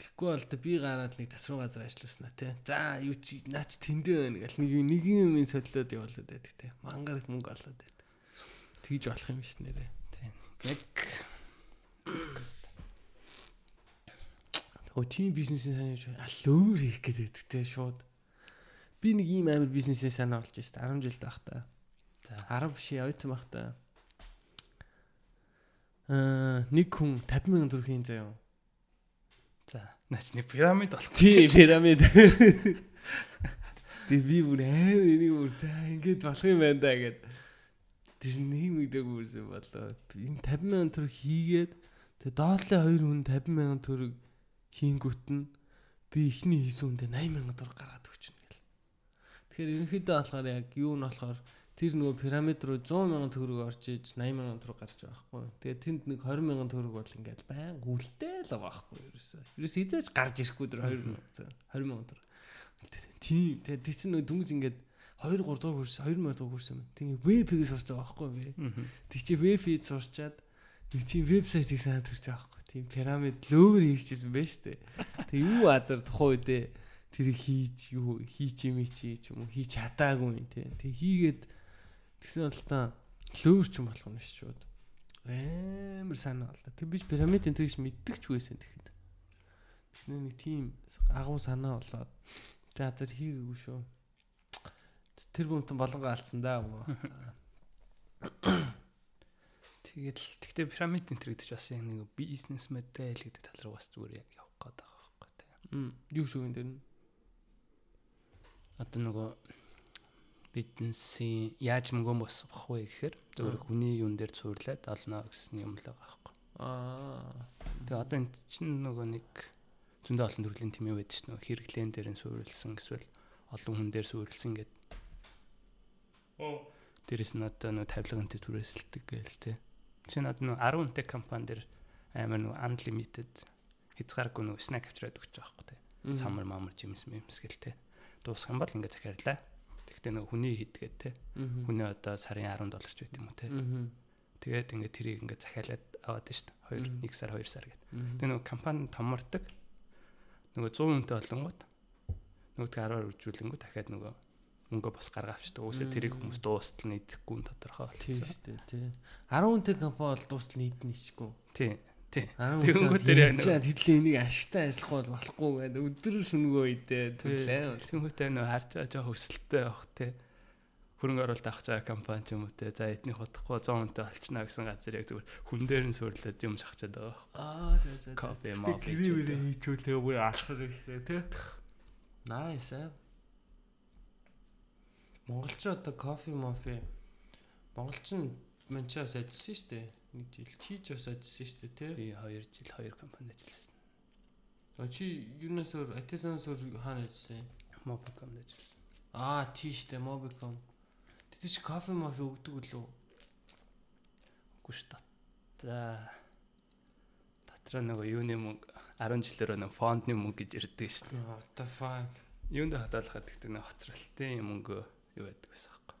Тэгэхгүй бол би гараад нэг засвар газар ажилласнаа тий. За юу чи наач тэндээ байна гэл нэг нэг юм солиод явуулаад байдаг тий. Мангар их мөнгө олоод байдаг. Тэгж болох юм ш нэрээ. Тийм. Яг Хөө тийм бизнесийн сайн юу алуур хийх гэдэг тий шууд. Би нэг ийм амар бизнесээ санаа болж байна 10 жилд байх та. За. 10 биш ойтон байх та. Аа нэг хүн 50 мянган төгрөгийн заяа. За. Наач нэг пирамид болох. Тийм пирамид. Тэг би бүр амар энийг бүр за ингэж болох юм байна да гэд. Тэр нэг мэгдэг үрсэн болоо. Энэ 50 мянган төгрөг хийгээд тэг доотлын хоёр хүн 50 мянган төгрөг хийнгүүт нь би ихний хийсэн үндэ 80 мянган төгрөг гаргаад өгчнө гэл. Тэгэхээр ерөнхийдөө болохоор яг юу нь болохоор тэр нөгөө пирамид руу 100 мянган төгрөг орж иж 80 мянган төгрөг гарч байгаа байхгүй. Тэгээд тэнд нэг 20 мянган төгрөг бол ингээд байн үлдээ л байгаа байхгүй ерөөсөө. Ерөөсөө хизээч гарч ирэхгүй дөр 20 мянган 20 мянган төгрөг. Тийм. Тэгээд тий чинь нөгөө дүнгийн ингээд 2 3 дугаар курс 2 мөр дугаар курс юм. Тэгээ веб-ийг сурч байгаа байхгүй би. Тэг чи веб-ийг сурчаад нэг тийм вебсайтыг санаад төрж байгаа байхгүй. Тийм пирамид лөөвөр хийчихсэн байж тээ. Тэг юу азар тухайн үедээ тэр хийж юу хийч юм чи ч юм уу хийж чадаагүй юм тий. Тэг хийгээд тэгсэн бол та лөөвөр ч юм болох юм шүү шууд. Амар санаа боллоо. Тэг би пирамидын тэр их мэддэг ч үгээсэн тэгэхэд. Тэгснэ нэг тийм агуу санаа болоод за зэр хийгээгүй шүү. Тэр бүмтэн болонго алдсан даа. Тэгэл тэгтээ пирамид энэ гэж бас яг нэг бизнес модель гэдэг тал руу бас зүгээр яг явах гээд байгаа байхгүй тий. Мм юу шүү энэ дэр нь. Одоо нөгөө бизнесийн яаж мөнгө босгох вэ гэхээр зөвхөн хүний юун дээр цуурлаад олно гэсэн юм л байгаа байхгүй. Аа. Тэгээ одоо энэ чинь нөгөө нэг зөндөө олон төрлийн тэмээ байдаг ш нь хэрэглэн дээр нь суурилсан эсвэл олон хүн дээр суурилсан гэдэг. Оо. Дээрэс нь одоо нөгөө тавилгаантай түрээсэлдэг гээл те. Чинь одоо нөгөө 10 хүнтэй компани дээр амар нөгөө unlimited хязгааргүй нөгөө snack авчираад өгч байгаа байхгүй те. Самар маамар жимс мэмс гэл те. Дуусах юм бол ингээд захиарлаа. Тэгтээ нөгөө хүний хийдгээд те. Хүний одоо сарын 10 доллар ч байт юм уу те. Тэгээд ингээд тэрийг ингээд захиалаад аваад дээ. 2 1 сар 2 сар гэдэг. Тэгээ нөгөө компани томордог. Нөгөө 100 хүнтэй болонгууд нөгөөдгөө 10-аар үржүүлэнгүү дахиад нөгөө мөнгө бас гаргаа авчдаг. Үгүйсээ тэрийг хүмүүс дуустал нийтэхгүй нь тодорхой Тийм болчихсон. шүү дээ тий. 10 хүнтэй компани бол дуустал нийтнэ чгүй. Тий. Тий. 10 Тэгэнгүүт тэр тэр яа тэдлийн энийг ашигтай ажиллахгүй бол болохгүй гэдэг өдөр шүнгөө идээ түлээ. Тэнгүүтээ нөө харж байгаа жоо хөсөлттэй явах тий. Хөрөнгө оруулалт авах чаа компани ч юм уу те за эдний хутахгүй 100 хүнтэй олчнаа гэсэн газар яг зүгээр хүн дээр нь суурлаад юм шахчихад байгаа. Аа тий тий. Кофе маа. гэрээ хийчүүлээ бүр алхах ихтэй тий. Nice аа. Монголч одоо кофе мофе Монголч нь манчаас ажилласан шүү дээ. Нэг жил чийж бас ажилласан шүү дээ тий. Би 2 жил 2 компанид ажилласан. А чи юунаас өөр Атисанаас өөр хаана ажилласан юм? Mobicom ажилласан. Аа тийш дээ Mobicom. Тэд чи кофе мофе өгдөг үлээ. Үгүй шүү дээ. За дотроо нөгөө юуны мөнгө 10 жилээр нөгөө фондны мөнгө гэж ирдэг шүү дээ. What the fuck? Юунд хадгалахад гэдэг нэг хоцролтын мөнгө юу байдаг гэсэн юм.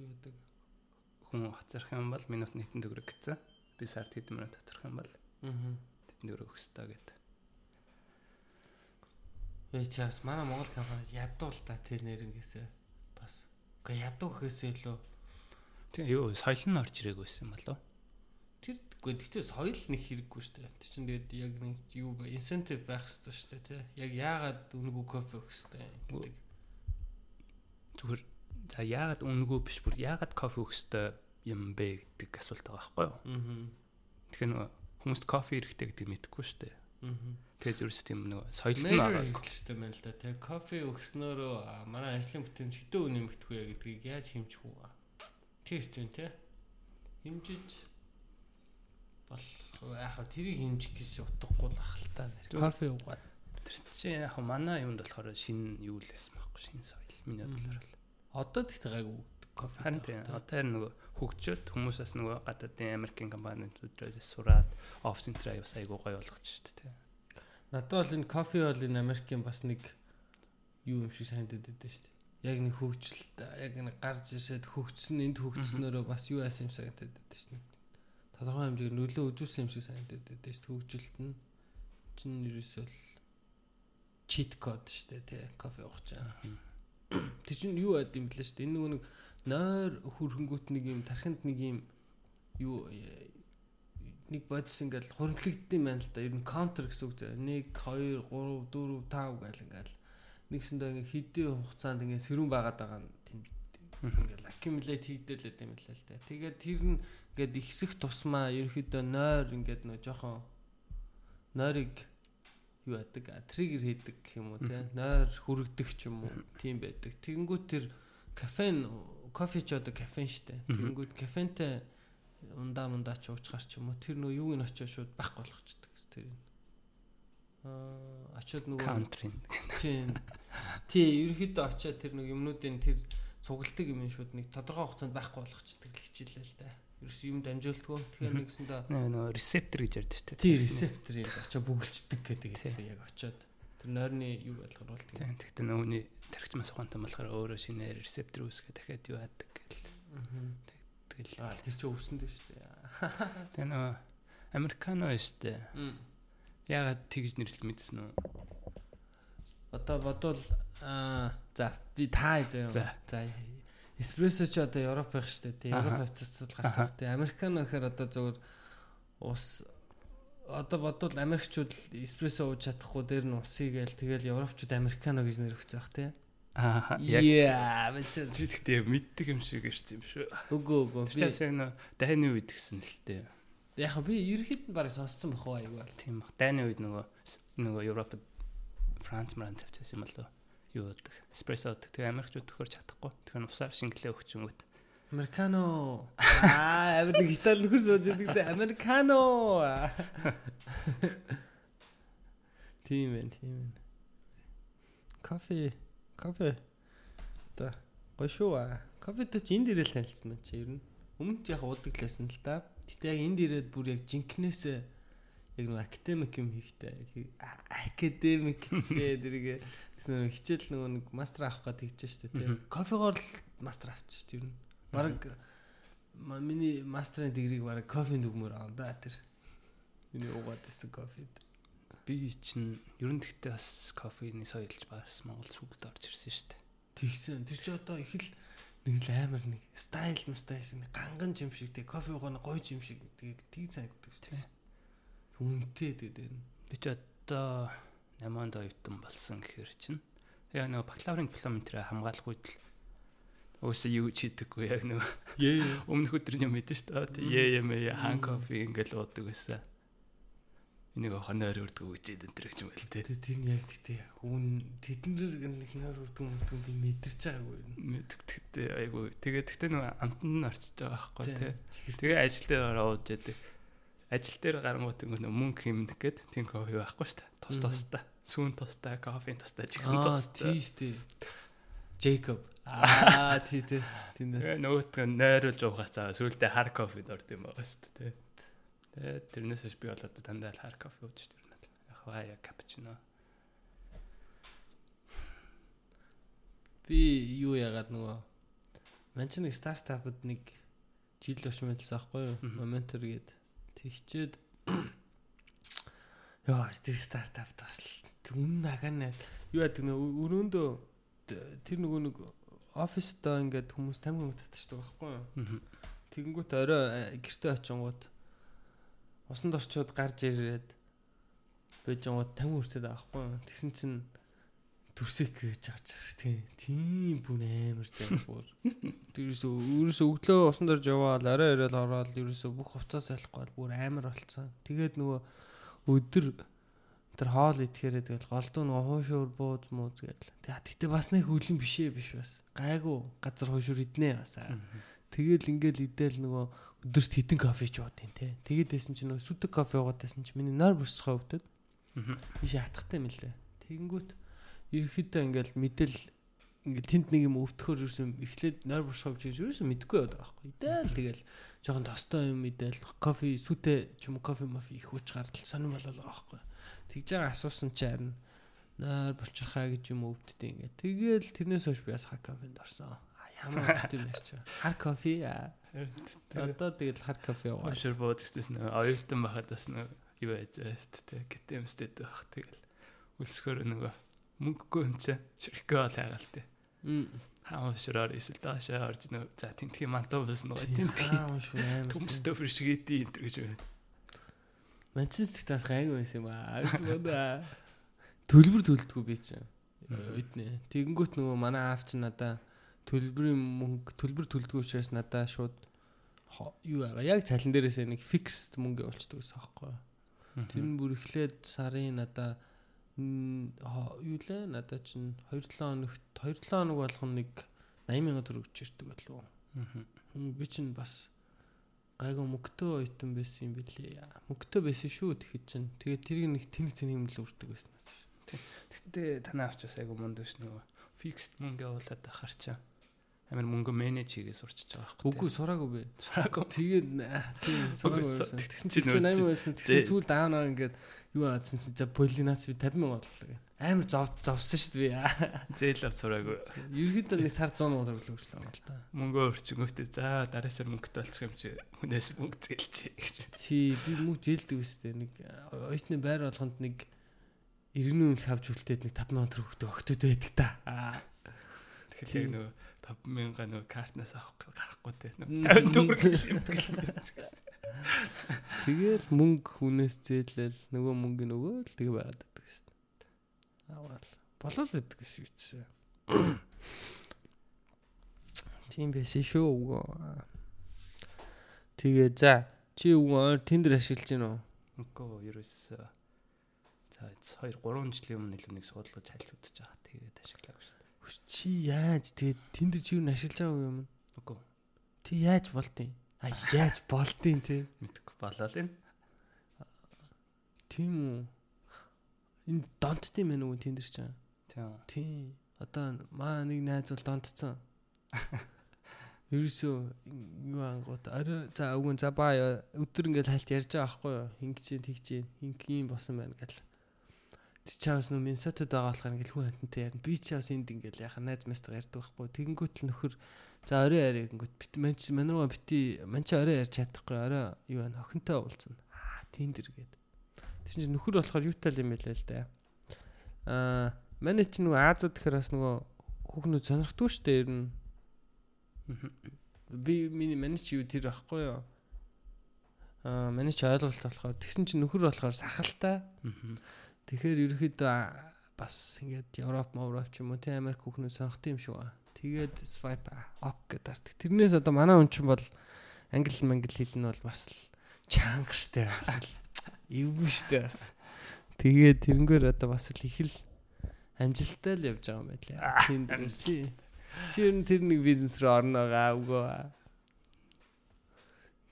Юу гэдэг? Хүн хоцрох юм бол минут нийтэн төгрөг гэсэн. Би сард хэдэн минут хоцрох юм бол тэдэн төгрөг өгс та гэдэг. Би чаас манай Монгол компанид ядуул та тэр нэрнгээсээ бас. Гэхдээ ядуу гэхээсээ илүү Тэгээ юу соёл нь орж ирээгүй байсан болов. тэр үгүй гэхдээ соёл нэг хэрэггүй шүү дээ. Тэр чинь тэгээд яг нэг юу ба инсентив байх хэрэгтэй шүү дээ тий. Яг яагаад үнэгүй кофе өгөх хэрэгтэй гэдэг. Зүгээр за яагаад үнэгүй биш бүр яагаад кофе өгөхтэй юм бэ гэдэг асуулт байгаа байхгүй юу? Аа. Тэгэхээр нөгөө хүмүүст кофе хэрэгтэй гэдэг мэдэхгүй шүү дээ. Аа. Тэгээд ерөөс тийм нөгөө соёл нь байгаа. хэрэгтэй байна л да. Тэгээ кофе өгснөөрөө манай ажлын бүтээмж хэдэн үн нэмэгдэх вэ гэдгийг яаж хэмжих вэ? Тэр хэцүү тий. Хэмжиж бол вэ? Тэрийг хэмжих гэсэн утгагүй л ахaltaа нэр. Кофе уугаад. Тэр чинь яг манай юунд болохоор шинэ юу л байсан байхгүй шинэ соёл миний бодлоор л. Одоо тэгт гайгүй. Харин тийм одоо нөгөө хөгжөөд хүмүүсээс нөгөө гадаадын Америкийн компаниудаас сураад офис энтраа бас айгуу гоё болгож шүү дээ. Надад бол энэ кофе бол энэ Америкийн бас нэг юу юм шиг санагдаад байдаг шүү дээ. яг нэг хөгжилт яг нэг гарч ирээд хөгжсөн энд хөгжснөөрөө бас юу яасан юм санагдаад байдаг шин. Тодорхой хэмжээгээр нөлөө үзүүлсэн юм шиг санагдаад байдаг шин. Хөгжилт нь чинь ерөөсөө л cheat code штэ тий кофе уух чаа. Тэр чинь юу байд юм блэ штэ. Энэ нөгөө нэг нойр хөрхөнгөт нэг юм тархинд нэг юм юу нэг бодис ингээл хуримтлагдсан байна л да. Ер нь counter гэсэн үг зэ. 1 2 3 4 5 гэл ингээл нэгсэндээ ингээ хэдийн хугацаанд ингээ сэрүүн байгаад байгаа нь тэнд ингээл accumulate хийгдэлээд юм л л та. Тэгээд тэр нь ингээд ихсэх тусмаа ерөөхдөө нойр ингээд нөө жоохон нойрыг юу яадаг триггер хийдэг юм уу те нойр хүрэгдэх ч юм уу тийм байдаг. Тэгэнгүүт тэр кофеин кофе ч одоо кофеин штэ. Тэгэнгүүт кофентэй ундаа мундаа ч уучгаар ч юм уу тэр нөө юуг нь очиж шууд байхгүй болгочдөг тэр юм аа очиод нөгөө каунтрин. Тийм. Тий, ерөөхдөө очиод тэр нэг юмнуудын тэр цугалтыг юм шууд нэг тодорхой хугацаанд байхгүй болгочдөг л хичээлээ л да. Ерөөс юм дамжуулдгөө. Тэгэхээр нэгсэндээ нөгөө ресептор гэж ярьдаг дээ. Тий, ресептор яг очиод бүгэлчдэг гэдэг гэсэн яг очиод тэр нойрны юу болгор бол тийм. Тэгтээ нөгөөний тархичмаас ухаантай болохоор өөрөө шинээр ресептор үүсгээ дахиад юу яадаг гэл. Тэгэл. Аа, тэр чинь өвсөн дээ шүү дээ. Тэгээ нөгөө американо шүү дээ. Яагаад тэгж нэрлэл мэдсэн үү? Одоо бодвол аа за би таа заяа. За эспрессо ч одоо Европ байх штэ тий. Европ хавцацал гарсан. Тий Американо гэхээр одоо зөвхөн ус одоо бодвол Америкчууд эспрессо ууж чадахгүй дээр нь усыг гээл тэгэл Европчууд Американо гэж нэр өгсөн бах тий. Аа яа бичээ гэхдээ мэддэг юм шиг ирсэн юм шүү. Үгүй үгүй би дайны үед гисэн л тээ. Яг би ерөөхдөө барыг сонссон бах уу айгүй бол. Тийм бах. Дайны үед нөгөө нөгөө Европод Франц мран тавьчихсан юм болоо. Юу гэдэг. Эспрессо. Тэгээ Америкчууд төхөр чадахгүй. Тэгэхээр усаар шингэлээ өгч юм гээд. Американо. Аа, амир нэг Итали нөхөр сууж байдаг дээ. Американо. Тийм ээ, тийм ээ. Кофе, кофе. Та гоё шүү аа. Кофетэй чи энэ дээрээ л танилцсан байна чи ер нь. Өмнө ч яг уудаг лсэн л та. Гэтэ яг энд ирээд бүр яг жинкнээсээ яг нэг академик юм хийхтэй. Академик гэжээ дэрэг гэсэн хичээл нөгөө нэг мастер авах гээд тэгж штэ тий. Кофегоор л мастер авчих штэ ер нь. Бараг миний мастерын дигрийг бараг кофенд өгмөр аа да тэр. Миний уугаад байсан кофед. Би чинь ер нь тэгтээ бас кофений соёлж баарс Монгол сүгэлд орж ирсэн штэ. Тэгсэн. Тэр чи одоо их л нэг л амар нэг стайл мстайл шиг ганган юм шиг тэг кофе уугана гоё юм шиг тэгээд тийг санагддаг шүү дээ. Үнэтэй тэгээд би ч одоо 8 онд оюутан болсон гэхээр чинь яг нэг бакалаврын диплом энэ хамгаалах үед л Өөсөө юу чийдэггүй яг нэг өмнөх өдөр юм мэдэн шүү дээ. Ээ юм ээ хан кофе ингээл уудаг байсан энийг хоноор өрдөг гэж энэ төр гэж юм байл те. Тэр нь яг тэгтээ хүн тэднэр нэг нөр өрдөг мөрдөг би мэдэрч байгаагүй. Мэддэгтэй айгүй. Тэгээ тэгтээ нэг амтанд нь орчиж байгаа байхгүй те. Тэгээ ажил дээр ороод яадаг. Ажил дээр гарангуут ингээ мөнгө хэмнэх гээд тийм кофе байхгүй шүү дээ. Тус тустай. Сүүн тустай, кофеин тустай, чихэн тустай. Тийм шүү дээ. Джейкоб. Аа тий тий. Тийм дээ. Нөгөөт нь нойруулж уухацаа сүүлдээ хар кофед орд юм байгаа шүү дээ. Тэгээд тэрнээс хойш би болоод дандаа л хар кофе ууж тэр нь. Яг хаяа капучино. Би юу яагаад нөгөө манч нэг стартапд нэг жил өшмөлсөн аахгүй юу? Momentor гээд тэгчээд Яа, тэр стартапт бас үнэн агаана юу яадаг нэ өрөөндөө тэр нөгөө нэг оффистоо ингээд хүмүүс тамхи татчихдаг байхгүй юу? Тэгэнгүүт орой гэртээ очингууд усанд орчууд гарч ирээд бежингууд 50 хүртэл авахгүй. Тэгсэн чинь төрсөк гэж байгаа тийм. Тийм бүн амар зам бүр. Тэрээс өөрөөс өглөө усанд орж яваал арай ирээл ороод ерөөсө бүх хувцас салахгүй бүр амар болцсон. Тэгээд нөгөө өдөр тэр хоол идэхээрээ тэгэл голдуу нөгөө хуушуур бууз мууз гээл. Тэгтээ бас нэг хөлн бишээ биш бас. Гайгүй газар хуушуур иднэ бас. Тэгэл ингээл идэл нөгөө өдөрт хитэн кофе ч уудیں۔ Тэ. Тэгээд байсан чинь нөгөө сүдэг кофе уугаадсэн чинь миний нойр бүрсгөө өвдөд. Биш хатахтай юм лээ. Тэгэнгүүт ерөөхдөө ингээл мэдээл ингээд тэнд нэг юм өвтөхөр юусэн эхлээд нойр бүрсгөө гэж юусэн мэдэхгүй байдаг байхгүй. Идэл тэгэл жоохон тостой юм идэл кофе сүтэ ч юм кофе мафи их хүч гардал сонирн болоо байхгүй. Тэгж байгаа асуусан чи харин наар болчиххаа гэж юм өвддөг ингээ. Тэгэл тэрнээс хойш би бас хар кофенд орсон. Ямар их юм ярьч. Хар кофе аа. Одоо тэгэл хар кофе яваа. Ошир буудагчдээс нөө оюутан байхад бас нөө юу яаж шүү дээ. Гэтэмстэд байх тэгэл үлсгөр нөгөө мөнгөгүй юм чи бол хайгаал тээ. Хаа шираар эсвэл даашаа орж нөө за тентхийн мантаа бас нөгөө шүү аим. төмстөө фришгээдий энэ гэж байна. Манчестер тас гайгүй байсан юм аа. Төлбөр төлдгүү би чинь. Өднэ. Тэгэнгүүт нөгөө манай аав чинь надаа төлбөрийн мөнгө төлбөр төлдгүү учраас надаа шууд юу байгаа. Яг цалин дээрээс нэг фиксд мөнгө явуулчихдаг гэсэн аахгүй. Тэр нь бүр эхлээд сарын надаа юу лээ надаа чинь 2-7 хоногт 2-7 хоног болгоно нэг 80 сая төгрөг өгч ирдэг. Хм, Би чинь бас гайгүй мөнгөтэй ойтон байсан юм билээ. Мөнгөтэй байсан шүү тэгэхэд чинь. Тэгээд тэрийг нэг тэнэг тэнэг юм л үрдэг байсан. Тэгтээ танаа авч бас айгу мунд биш нөгөө фиксд мөнгө явуулаад ахаар Амар мөнгө менеж хийгээ сурчиж байгаа байхгүй. Үгүй сураагүй би. сураагүй. Тэгээд тийм сураагүй тэгсэн чинь нөө 80 байсан. Тэгсэн сүүлд аав наа ингээд юу аадсан чинь за полинаас би 50 мянга бодлоо. Амар зов зовсон шүү дээ би. Зээл ав сураагүй. Ерөнхийдөө нэг сар 100 мянга төгрөг өгсөн юм л та. Мөнгө өрчөнгөтэй за дараа сар мөнгөтэй болчих юм чи хүнээс мөнгө зээлч гэж. Чи би мөнгө зээлдэг үстэй нэг ойтны байр болгонд нэг иргэний үнэл хавж үлдээд нэг 5 мянга төгрөг өгдөг өгтөд байдаг та. Аа. Тэгэхээр яг нөгөө 5000 нөгөө картнаас авах гарахгүй те. Мм. 50 төгрөг юм. Тэгэл мөнгө хүнээс зээлэл нөгөө мөнгө нөгөө л тэгээ байгаад байдаг гэсэн. Аваад болол байдаг гэсэн чсэн. Тийм байсан шүү. Тэгээ за чи үгүй тендер ашиглаж гин үү? Үгүй ерөөс за 2 3 жилийн өмнө илүү нэг чайлж үзэж байгаа. Тэгээд ашиглаагүй Чи яаж тэгээд тэнд чи юу ашиглаж байгаа юм? Үгүй. Ти яаж болдیں۔ А яаж болдیں те. Мэдгүй болоо л энэ. Тийм үү. Энэ донттой юм байна уу тэнд чи? Тийм. Тийм. Одоо маа нэг найз бол донтцсан. Ерөөсөө юу ангууд арай за өгөн за баа өдөр ингээл хальт ярьж байгаа байхгүй юу? Хинг чинь тэг чинь хинг юм болсон байна гэл. Аа чаавс нөө Минсотод байгаа болохоор ингээл хүн хантантай ярина. Би чаавс энд ингээл яхаа найз мэстэг ярьдаг байхгүй? Тэгэнгүүт л нөхөр за орой арай гингүүт бит манч манараа бити манч орой ярьж чадахгүй орой юу байна охинтой уулзна. Аа тендер гээд. Тэгсэн чинь нөхөр болохоор юутай л юм байлаа л да. Аа манай чи нөгөө Азууд гэхээр бас нөгөө хүүхнүүд сонирхдгүй шүү дээ ер нь. Би миний манай чи юу тэр ахгүй юу? Аа манай чи ойлголт болохоор тэгсэн чи нөхөр болохоор сахалтай. Тэгэхээр ерөөхдөө бас ингээд Европ, Европ ч юм уу тийм Америк хүүхнүүд сонирхтой юм шиг ба. Тэгээд swipe ок гэдэг арт. Тэрнээс одоо манай хүн чинь бол англи мангли хэлнэ бол бас л чанга штэ бас л эвгүй штэ бас. Тэгээд тэрнгээр одоо бас л их л амжилттай л явж байгаа юм байлаа. Дээр чи чи ер нь тэр нэг бизнес рүү орно байгаа үгүй.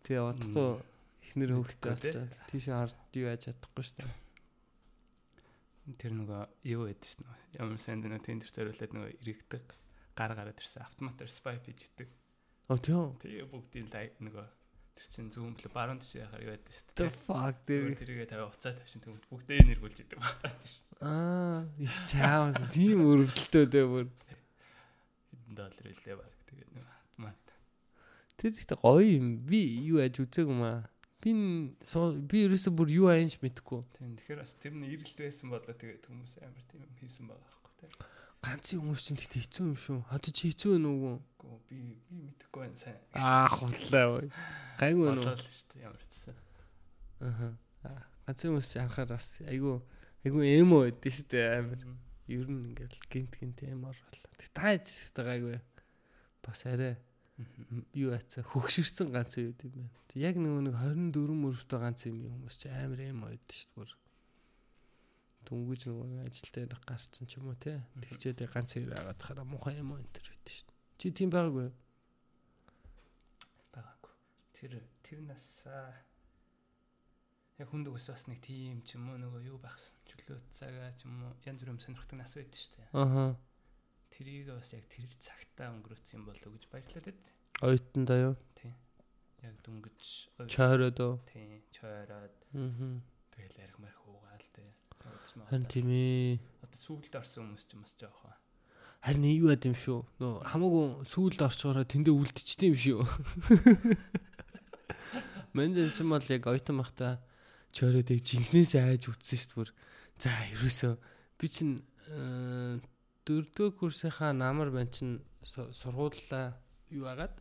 Тэгээ удахгүй эхнэр хөвгтэй болчиход тийш хард юу яаж чадахгүй штэ. Тэр нөгөө юу гэдэг чинь нөгөө ямар сайн дэнэ тендер зориулаад нөгөө иргэдэг гар гараад ирсэн автоматар swipe хийж идэг. Оо тийм. Тэгээ бүгдийн лайк нөгөө тэр чинь зүүн блө баруун тийш яхаар юу байдаг шүү The fuck dude. тэргээ тавь уцаа тавьчин тэгвэл бүгдээ нэргүүлж идэг байна шүү. Аа, иш чаавс тийм өрөвдөлтөө дээ бүр. Хэдэн доллар илээ баг. Тэгээ нөгөө автомат. Тэр ихтэй гоё юм. Би юу яаж үзег юм аа. Би би ерөөсө бүр юу аянч мэдэхгүй. Тийм тэгэхээр бас тэр нь ирэлт байсан бодлоо тэгээ хүмүүс амар тийм юм хийсэн байгаа байхгүй тий. Ганцын хүмүүс чинь тэгтээ хэцүү юм шүү. Хатуу чи хэцүү вэ нүгүү? Гөө би би мэдэхгүй байна сайн. Аа, худлаа бай. Гайгүй болоо нү. л шүү дээ ямар ч гэсэн. Аа. Ганцын хүмүүс харахаар бас айгүй айгүй эмо байдсан шүү дээ амар. Ер нь ингээл гинт гинт эмор боллоо. Тэг тааж гайгүй. Бас арай юу яцаа хөгшөрсөн ганц үед юм байна. Яг нөгөө нэг 24 мөрөвтэй ганц юм юм хүмүүс чи амар эмо байдсан шүү дээ. Дүнгэж нөгөө ажил дээр гарцсан ч юм уу те. Тэгчээд ганц хоёр агаад хараа муухай эмо энэ төр байдсан шүү. Чи тийм байгаагүй. байгаагүй. Тэр тэр нас яг хүнд ус бас нэг тийм ч юм уу нөгөө юу байхсан чөлөө цагаа ч юм уу янз бүрийн сонирхдаг нас байдаг шүү дээ. Тэрийг бас яг тэр цагтаа өнгөрөөсөн болов уу гэж баярлалаа дээ. Ойтондоо юу? Яг дүнгэж ой- Чойроод уу? тий чойроод Аа. тэгэл арх марх уугаал дээ. Харин тийм ээ. сүүлд орсон хүмүүс ч бас жоох. Харин юу яд юм шүү. Нөө хамаагүй сүүлд орчгороо тэндээ үлдчихсэн юм шүү. Мэнзэн ч юм бол яг ойтон бахта чөрөөдөө жинхнээс айж үтсэн шүү бүр. За ерөөсөө би чинь э, дөрөвдүгээр курсынхаа намар бан чинь сургууллаа юу агаад?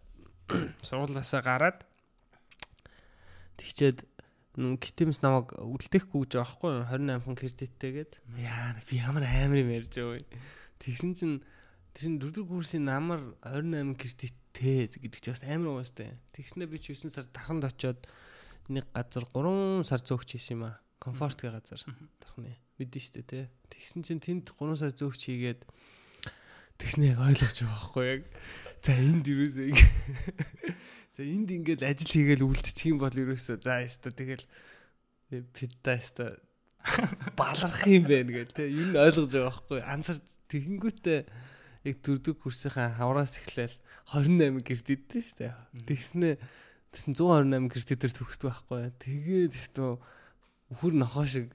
Сургуулаасаа гараад тэгчээд гитэмс намайг үлдээхгүй гэж байхгүй 28 кредиттэйгээд яа би ямар амар юм ярьж байгаа вэ? Тэгсэн чинь тэр дөрөвдүгээр курсын намар 28 кредиттэй гэдэг чинь бас амар уустай тэгснэ би ч 9 сар тарханд очиод нэг газар 3 сар зөөгч хийсэн юм а комфорт гэ газар тархны мэдэн штэ те тэгсэн чинь тэнд 3 сар зөөгч хийгээд тэгснэ яг ойлгож байгаа байхгүй яг. За энд юусоо За энд ингээл ажил хийгээл үлдчих юм бол ерөөсөө за яста тэгэл питта яста баларх юм байна гэл те юу н ойлгож байгаа байхгүй. Анзар тэгэнгүүтээ яг дөрдөг курсынхаа хавраас эхлээл 28 гэрд идсэн шүү дээ. Тэгснэ тэгсэн 128 гэрдээр төгсдөг байхгүй. Тэгээд шүү үхэр нохоо шиг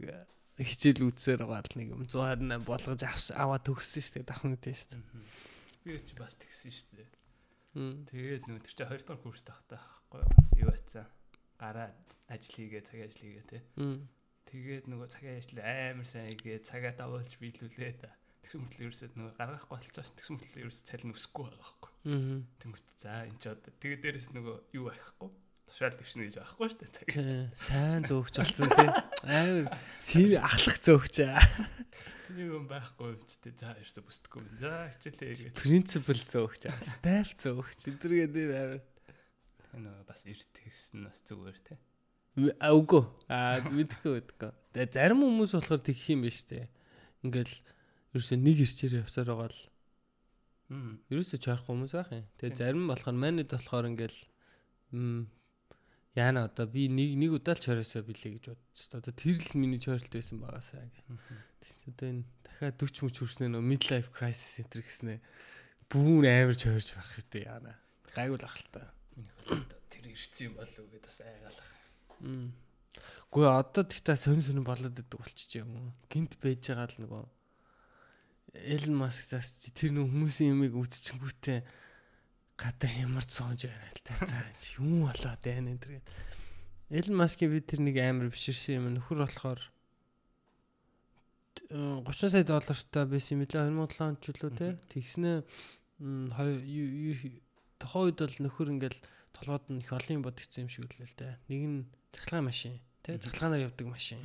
хичээл үзсээр байгаа л нэг юм 128 болгож аваа төгссөн шүү дээ. Шүү дээ. Би ч бас тэгсэн шүү дээ. Тэгээд нөгөө тэр чинь 2 дахь курс тахтай байхгүй юу? Байцсан? Гараад ажил хийгээ, цагийн ажил хийгээ те. Тэгээд нөгөө цагийн ажил амар сайн хийгээ, цагаа давуулж биелүүлээ та. Тэгсэн мэтэл ерөөсөө нөгөө гаргахгүй болчихсон. Тэгсэн мэтэл ерөөсөө цалин өсөхгүй байгаа байхгүй. Тэнгүүт за энэ ч одоо тэгээд дээрэс нөгөө юу байхгүй тушаал дэвшнэ гэж аахгүй шүү дээ цаг. Сайн зөөгч болсон тий. Амар ахлах зөөгч аа. Тийм юм байхгүй юм ч тий. За ерөөсө бүсдэггүй юм. За хичээлээ гэдэг. Принципл зөөгч аа. Стайл зөөгч. Эдэргээд амар. Энэ бас эрт тэгсэн бас зүгээр тий. Үгүй. Аа мэдхгүй мэдхгүй. Тэгээ зарим хүмүүс болохоор тэгэх юм биш тий. Ингээл ерөөсө нэг ирчээр явсаар байгаа л. Мм. Ерөөсө чарах хүмүүс байх юм. Тэгээ зарим болохоор манайд болохоор ингээл яана одоо би нэг нэг удаа л чоросоо билээ гэж бодчих. Одоо тэр л миний чоролт байсан байгаасаа гэх. Тэгсэн одоо энэ дахиад 40 мөч хүрснэ нөө mid life crisis center гэснэ. Бүүн амар чорж байх хэвтэй яана. Гайгүй л ахalta. Тэр ирсэн юм болов уу гэдээ бас айгаалах. Мм. Гэхдээ одоо тэгтээ сонь сонь болоод идэг болчих юм. Гинт байж байгаа л нөгөө Элен Маскаас тэр нөх хүмүүсийн юмыг үзчихэнгүүтээ гадаа ямар цоонж байна л та. За юм болоод байна энэ төр. Элен Маскийн би тэр нэг амар биширсэн юм нөхөр болохоор 30 сая доллартай байсан юм лээ 2007 онд ч үлээ те. Тэгснэ тохоо үед бол нөхөр ингээл толгойд нь их олон юм бодгдсон юм шиг үлээ л те. Нэг нь цахилгаан машин те. Цахилгаанаар явдаг машин.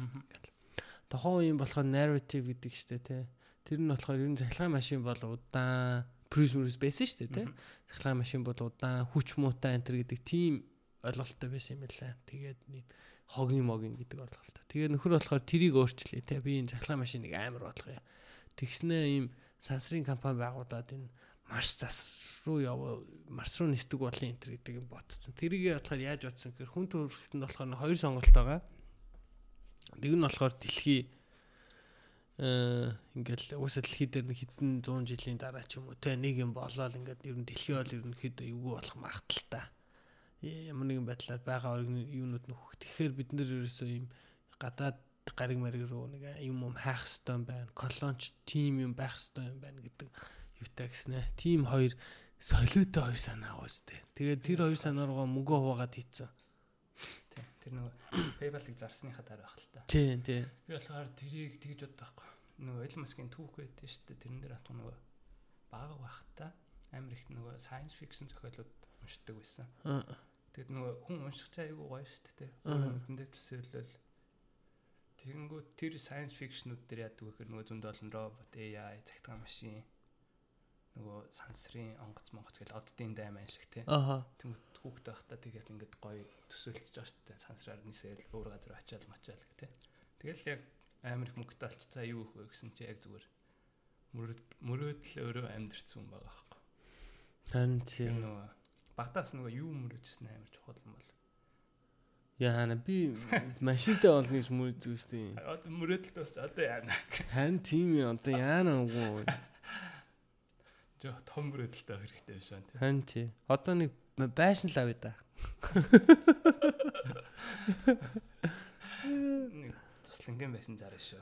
Тохоо юм болохоор narrative гэдэг штэ те. Тэр нь болохоор ер нь цахилгаан машин бол удаан Prism-ус байсан шүү дээ тий. Цахилгаан машин бол удаан хүч муутай энэ гэдэг тийм ойлголттой байсан юм байна. Тэгээд нэг хогийн могийн гэдэг ойлголттой. Тэгээд нөхөр болохоор тэрийг өөрчлөе тий. Би энэ цахилгаан машиныг амар бодлого юм. Тэгснээ ийм сансрын компани байгуулад энэ марс зас руу яв марс руу нисдэг болын энэ гэдэг юм ботцсон. Тэрийг болохоор яаж бодсон гэхээр хүн төрөлтөнд болохоор хоёр сонголт байгаа. Нэг нь болохоор дэлхий ингээл уусаа дэлхий дээр хэдэн 100 жилийн дараа ч юм уу те нэг юм болоод ингээд ер нь дэлхий бол ерөнхийдөө эвгүй болох магадaltaа ямар нэгэн байдлаар байгаа юунууд нөхөх. Тэгэхээр бид нэр ерөөсөө юм гадаад гариг мариг руу нэг юм юм хайх хэвээр байна. Колонч тим юм байх хэвээр юм байна гэдэг юутай гэснэ. Тим хоёр солиотой хоёр санаа уустэй. Тэгээд тэр хоёр санаа руугаа мөнгө хуваагаад хийцэн. Тэр нөгөө PayPal-ыг зарсныхаа дараа байх л та. Тийм тийм. Би болохоор тэрийг тэгж боддог байхгүй. Нөгөө Elon Musk-ийн түүх байдаг шүү дээ. Тэрэн дээр атах нөгөө бага байх та амар их нөгөө science fiction зохиолууд уншдаг байсан. Тэгэд нөгөө хүн унших чаа айгуу гоё шүү дээ. Хүн дээр төсөөлөл Тэгэнгүүт тэр science fiction-ууд дээр яадаг гэхээр нөгөө зөндөө олон робот, AI, цагтгаан машин нөгөө сансрын онгоц монгоц гэл оддын дайм те. Аха. Тэнгүүт хүүхдээ байхдаа тэгэл ингээд гоё төсөөлж байгаа штэ сансраар нисэл өөр газар очиад мачаал гэх те. Тэгэл яг амар их мөнгөтэй олч цаа юу өгөх вэ гэсэн чи яг зүгээр мөрөөдөл өөрөө амьдрцсан байгаа байхгүй. Харин чи нөгөө багтаас нөгөө юу мөрөөжсөн амар чухал юм бол. Яана би машинтай болно гэж мөрөөдсөн шүү дээ. Одоо мөрөөдөлт бас одоо яана. Харин тийм юм одоо яана үгүй жоо том мөрөөдөлтэй хэрэгтэй биш байна. Харин тий. Одоо нэг байшин л авъя да. Зослонгийн байсан зараа шүү.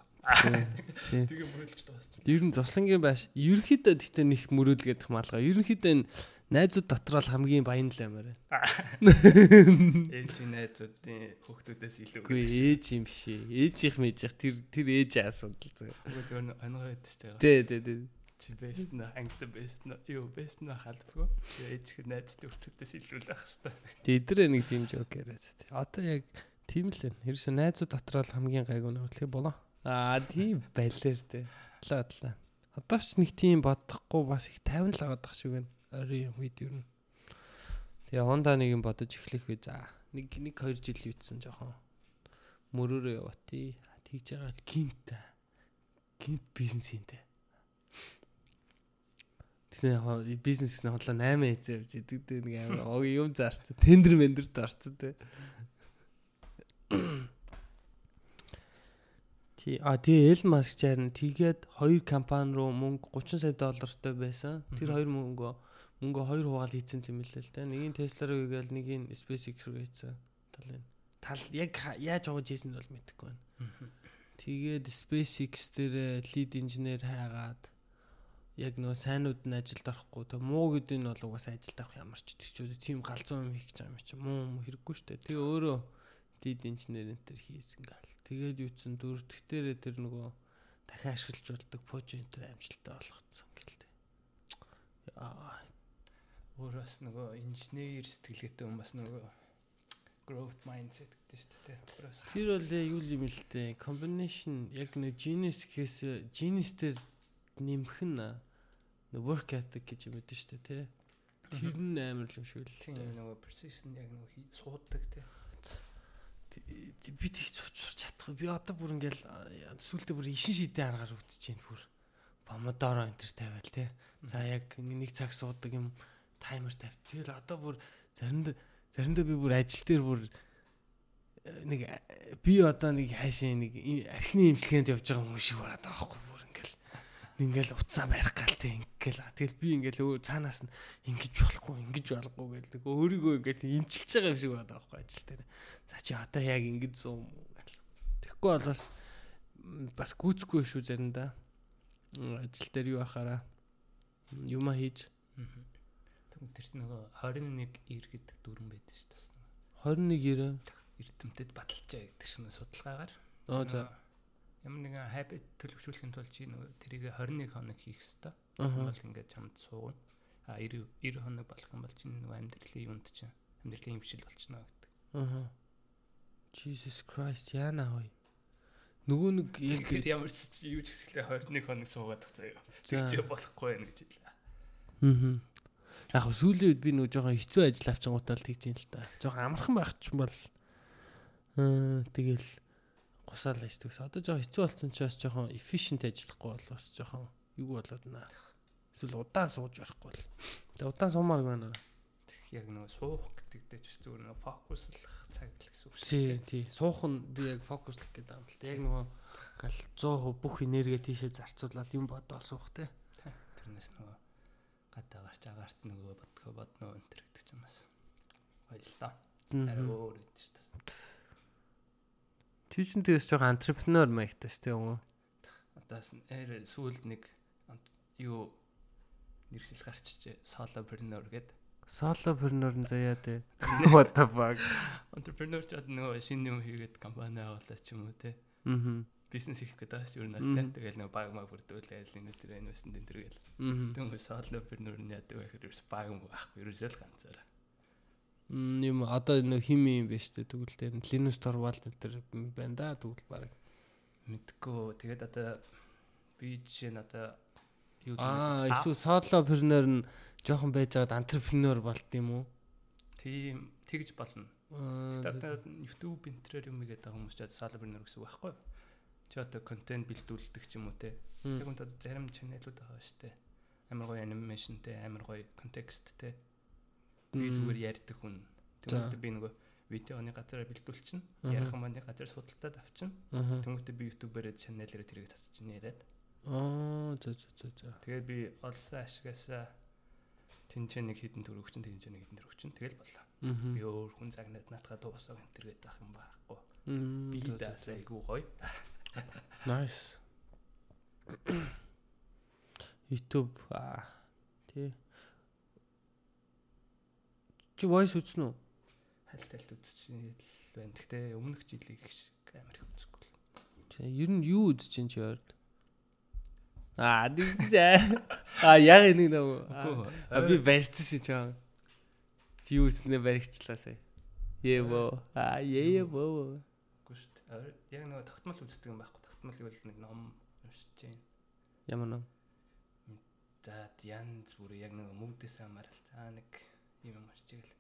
Тий. Тэгээ мөрөөлж дуусчих. Ер нь зослонгийн байш. Ерөнхийдөө гэхдээ нэг мөрөөлгээд малгаа. Ерөнхийдөө энэ найзууд дотор л хамгийн баян л амар. Ээж найзуудын хүүхдүүдээс илүү. Үгүй ээж юм шээ. Ээжийнх мэжих тэр тэр ээжийн асуудал зөө. Үгүй зөв онгой байдаг шүү. Тий, тий, тий. Чи бэст на ангид бэст на юу бэст на халбгүй. Чи ээж их найзтай хүүхдүүдээс илүү л ах хэвээр. Тэдрээ нэг тийм жок яриац. Одоо яг тийм л байна. Хэрвээ найзууд дотор л хамгийн гайгүй нь үлхий болоо. Аа тийм байлэр тээ. Атлаа атлаа. Одоо ч нэг тийм бодохгүй бас их 50 л аваад тах шиг байна. Орой үед юу н. Тэгээ Honda нэг юм бодож эхлэх вэ. За нэг нэг 2 жил үйдсэн жоохон. Мөрөөрөө яваа тий. Тэгж байгаа гинт. Гинт бизнесинтэй. Тэсний бизнес гэснээр хотлоо 8 эзээ явж идэг нэг амар юм зарцсан. Тендер мендерт орцсон те. Тий а тэгээ Эл Маск чарна тэгээд хоёр компани руу мөнгө 30 сая доллартай байсан. Тэр хоёр мөнгө мөнгө хоёр хуваал хийцэн юм лээ л те. Нэгийг Tesla руу гээл нэгийг SpaceX руу хийцэн. Тал энэ. Тал яг яаж угааж хийсэн нь бол мэдэхгүй байна. Тэгээд SpaceX дээр лид инженер хайгаад яг нөө сайнууд нь ажилд орохгүй тэг муу гэдэг нь бол угаасаа ажилд авах ямар ч тийм галзуу юм хийх гэж байгаа юм чи муу хэрэггүй штэ тэгээ өөрөө дид инженер энэ төр хийсэн гал тэгээд юуцсан дөрөвдөгтөрөө тэр нөгөө дахин ашиглаж болдог пож энэ төр амжилттай болгоцсон гэлтэй яа өөрөөс нөгөө инженер сэтгэлгээтэй хүн бас нөгөө growth mindset гэдэг шүү дээ. Тэр бол юу юм л дээ. Combination яг нэг genius гэхээс genius дээр нэмэх нь work ethic гэж юм байдаг шүү дээ, тий. Тэр нь амар юм шиг л. Тийм нөгөө persistent яг нөгөө суудаг тий. Би тэг цуц сурч чадах. Би одоо бүр ингээл сүултээ бүр ишин шидэн аргаар үтэж чинь бүр помодоро энэ төр тавиал тий. За яг нэг цаг суудаг юм таймер тавь. Тэгэл одоо бүр заримдаа заримдаа би бүр ажил дээр бүр нэг би одоо нэг хайшаа нэг архины имчилгээнд явж байгаа юм шиг байна даахгүй ингээл уцаа барих гал те ингээл. Тэгэл би ингээл өө цаанаас нь ингэж болохгүй ингэж болохгүй гэдэг. Өөрийгөө ингээл имчилж байгаа юм шиг байна даахгүй ажил дээр. За чи одоо яг ингэж зүүм гэл. Тэгэхгүй бол бас бас гүцэхгүй шүү заримдаа ажил дээр юу ахаараа? Юма хийж? Тэр нөгөө 21 ир гэдэг дүрэн байдаг шүү дээ 21 90 эрдэмтэд баталчаа гэдэг шиг судалгаагаар. Оо за ямар нэгэн habit төлөвшүүлэхийн тулд чи тэрийг 21 хоног хийх хэрэгтэй. Бол ингээд чамд суугна. А 90 90 хоног болох юм бол чинь нөгөө амьдралын юунд чинь амьдралын хэмшил болчихно гэдэг. Аа. Jesus Christ яана хой. Нөгөө нэг яг ямар ч юу ч гэсэлээ 21 хоног суугаад заяа. Тэгж болохгүй байх гэж хэлээ. Аа. Яг сүүлийн үед би нөгөө жоохон хэцүү ажил авчингуудаа л тэгж юм л та. Жоохон амархан байх ч юм бол аа тэгэл гусаал ажилладаг. Одоо жоохон хэцүү болсон ч бас жоохон efficient ажиллахгүй бол бас жоохон юу болоод наа. Эсвэл удаан сууж барахгүй бол. Тэгээ удаан суумаар байна. Яг нөгөө суух гэдэг дээр ч зүгээр нөгөө фокуслах цаг л гэсэн үг шүү дээ. Тий, тий. Суух нь би яг фокуслах гэдэг юм л та. Яг нөгөө гал 100% бүх энерги тийшээ зарцуулаад юм бодоол суух те. Тэрнээс нөгөө гадаа гарч агаарт нөгөө бодгоо бодно энэ төр гэдэг ч юм бас. Л доо. Арай өөр үед шүү дээ. Ч тэгээс жоохон антрепренер маягтай шүү дээ уу? Одоос нэр сүүлд нэг юу нэршил гарчиж солопренер гэдэг. Солопренер нь заяа дээ. What the fuck? Entrepreneur ч нөгөө шинэ юм хийгээд компани авалаа ч юм уу те. Аа. Бизнес хийх гэдэг бас юу те. Тэгэл нөгөө баг маг бүрдүүлээл энэ төр энэ төр гээл. Тэгвэл солопренер нь яадаг вэ гэхээр баг байхгүй ерөөсөө л ганцаараа юм одоо нэг хим юм байна шүү дээ тэгвэл тэр Linux Torvald энэ төр байна да тэгвэл баг. Мэдгүй. Тэгээд одоо би жишээ нь одоо юу аа эсвэл солопreneur нь жоохон байж байгаад entrepreneur болт юм уу? Тийм тэгж болно. Одоо YouTube энтрээр юм игээд байгаа хүмүүс ч solopreneur гэсэн үг байхгүй чи одоо контент бэлдүүлдэг ч юм уу те. Үнт одоо зарим чаналууд байгаа шүү дээ амар гоё анимашнтэй амар гоё контексттэй би зүгээр ярьдаг хүн. Тэгмээд би нөгөө видеоны газараа бэлдүүлчихнэ. Ярих юмны газар судалтад авчна. Тэгмээд би YouTube-ээр чаналаараа тэрийг цацчихна яриад. Аа за за за за. Тэгээд би олсон ашигасаа тэнцээ нэг хідэн төгрөг чинь тэнцээ нэг хідэн төгрөг чинь тэгэл боллоо. Би өөр хүн загнаад наатахаа дуусах энэ төр гэдэг ах юм байхгүй. Би даасаа айгуу гоё. Nice. YouTube аа тий. Чи voice үзнэ үү? Хальт хальт үзчихсэн л байна. Гэхдээ өмнөх жилийн их шиг амар их үзэхгүй. Тий, ер нь юу үзэж чинь чи ойрд? Аа, дийсэ. Аа, яг энийг нэг аа би барьсан шиг жаа. Чи юу үснэ баригчлаа сая. Ево. Аа, ево. Дээ. Яг нэг тогтмол үздэг юм байхгүй. Тогтмолыг бол нэг ном уншиж जैन. Ямар ном? За янз бүр яг нэг мөнгөдөөс амарал. За нэг юм юм уншиж гэл.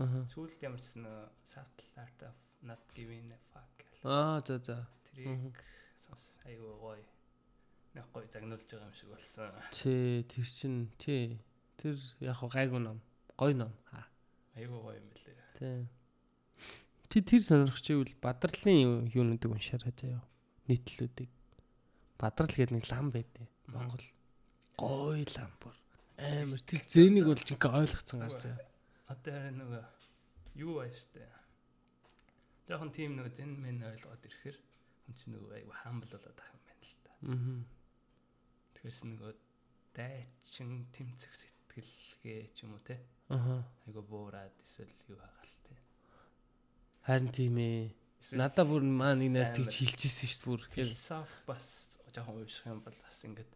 Аа. Сүүлд ямар ч нэг subtle art of not giving a fuck гэл. Аа, за за. Тэрийг сонс айгүй гоё. Нэг гоё загнуулж байгаа юм шиг болсон. Чи тэр чин тий. Тэр яг гайгүй ном. Гой ном. Аа. Айгүй гоё юм бэлээ. Тий. Чи тэр сонирхчихвэл бадралын юунуудыг уншаарай заяа. Нийтлүүдийг. Бадрал гэдэг нэг лам байдیں۔ Монгол. Гой лам бүр. Амар тэр зэнийг бол жинхэнэ ойлгоцсон гар заяа. Одоо нөгөө юу штэ. Жохон тийм нөгөө зэн мэн ойлгоод ирэхээр хүн чинь нөгөө айгүй хаамбал болоод ах юм байна л та. Аа. Тэгэхэрс нөгөө дайчин тэмцэх сэтгэлгээ ч юм уу те. Аа. Айгүй буураад эсвэл юу хагаал те. Харин тийм ээ. Надаа бүр маа нэг нас тэгж хилжсэн шүү дээ бүр. философи бас жоохон ууших юм бол бас ингээд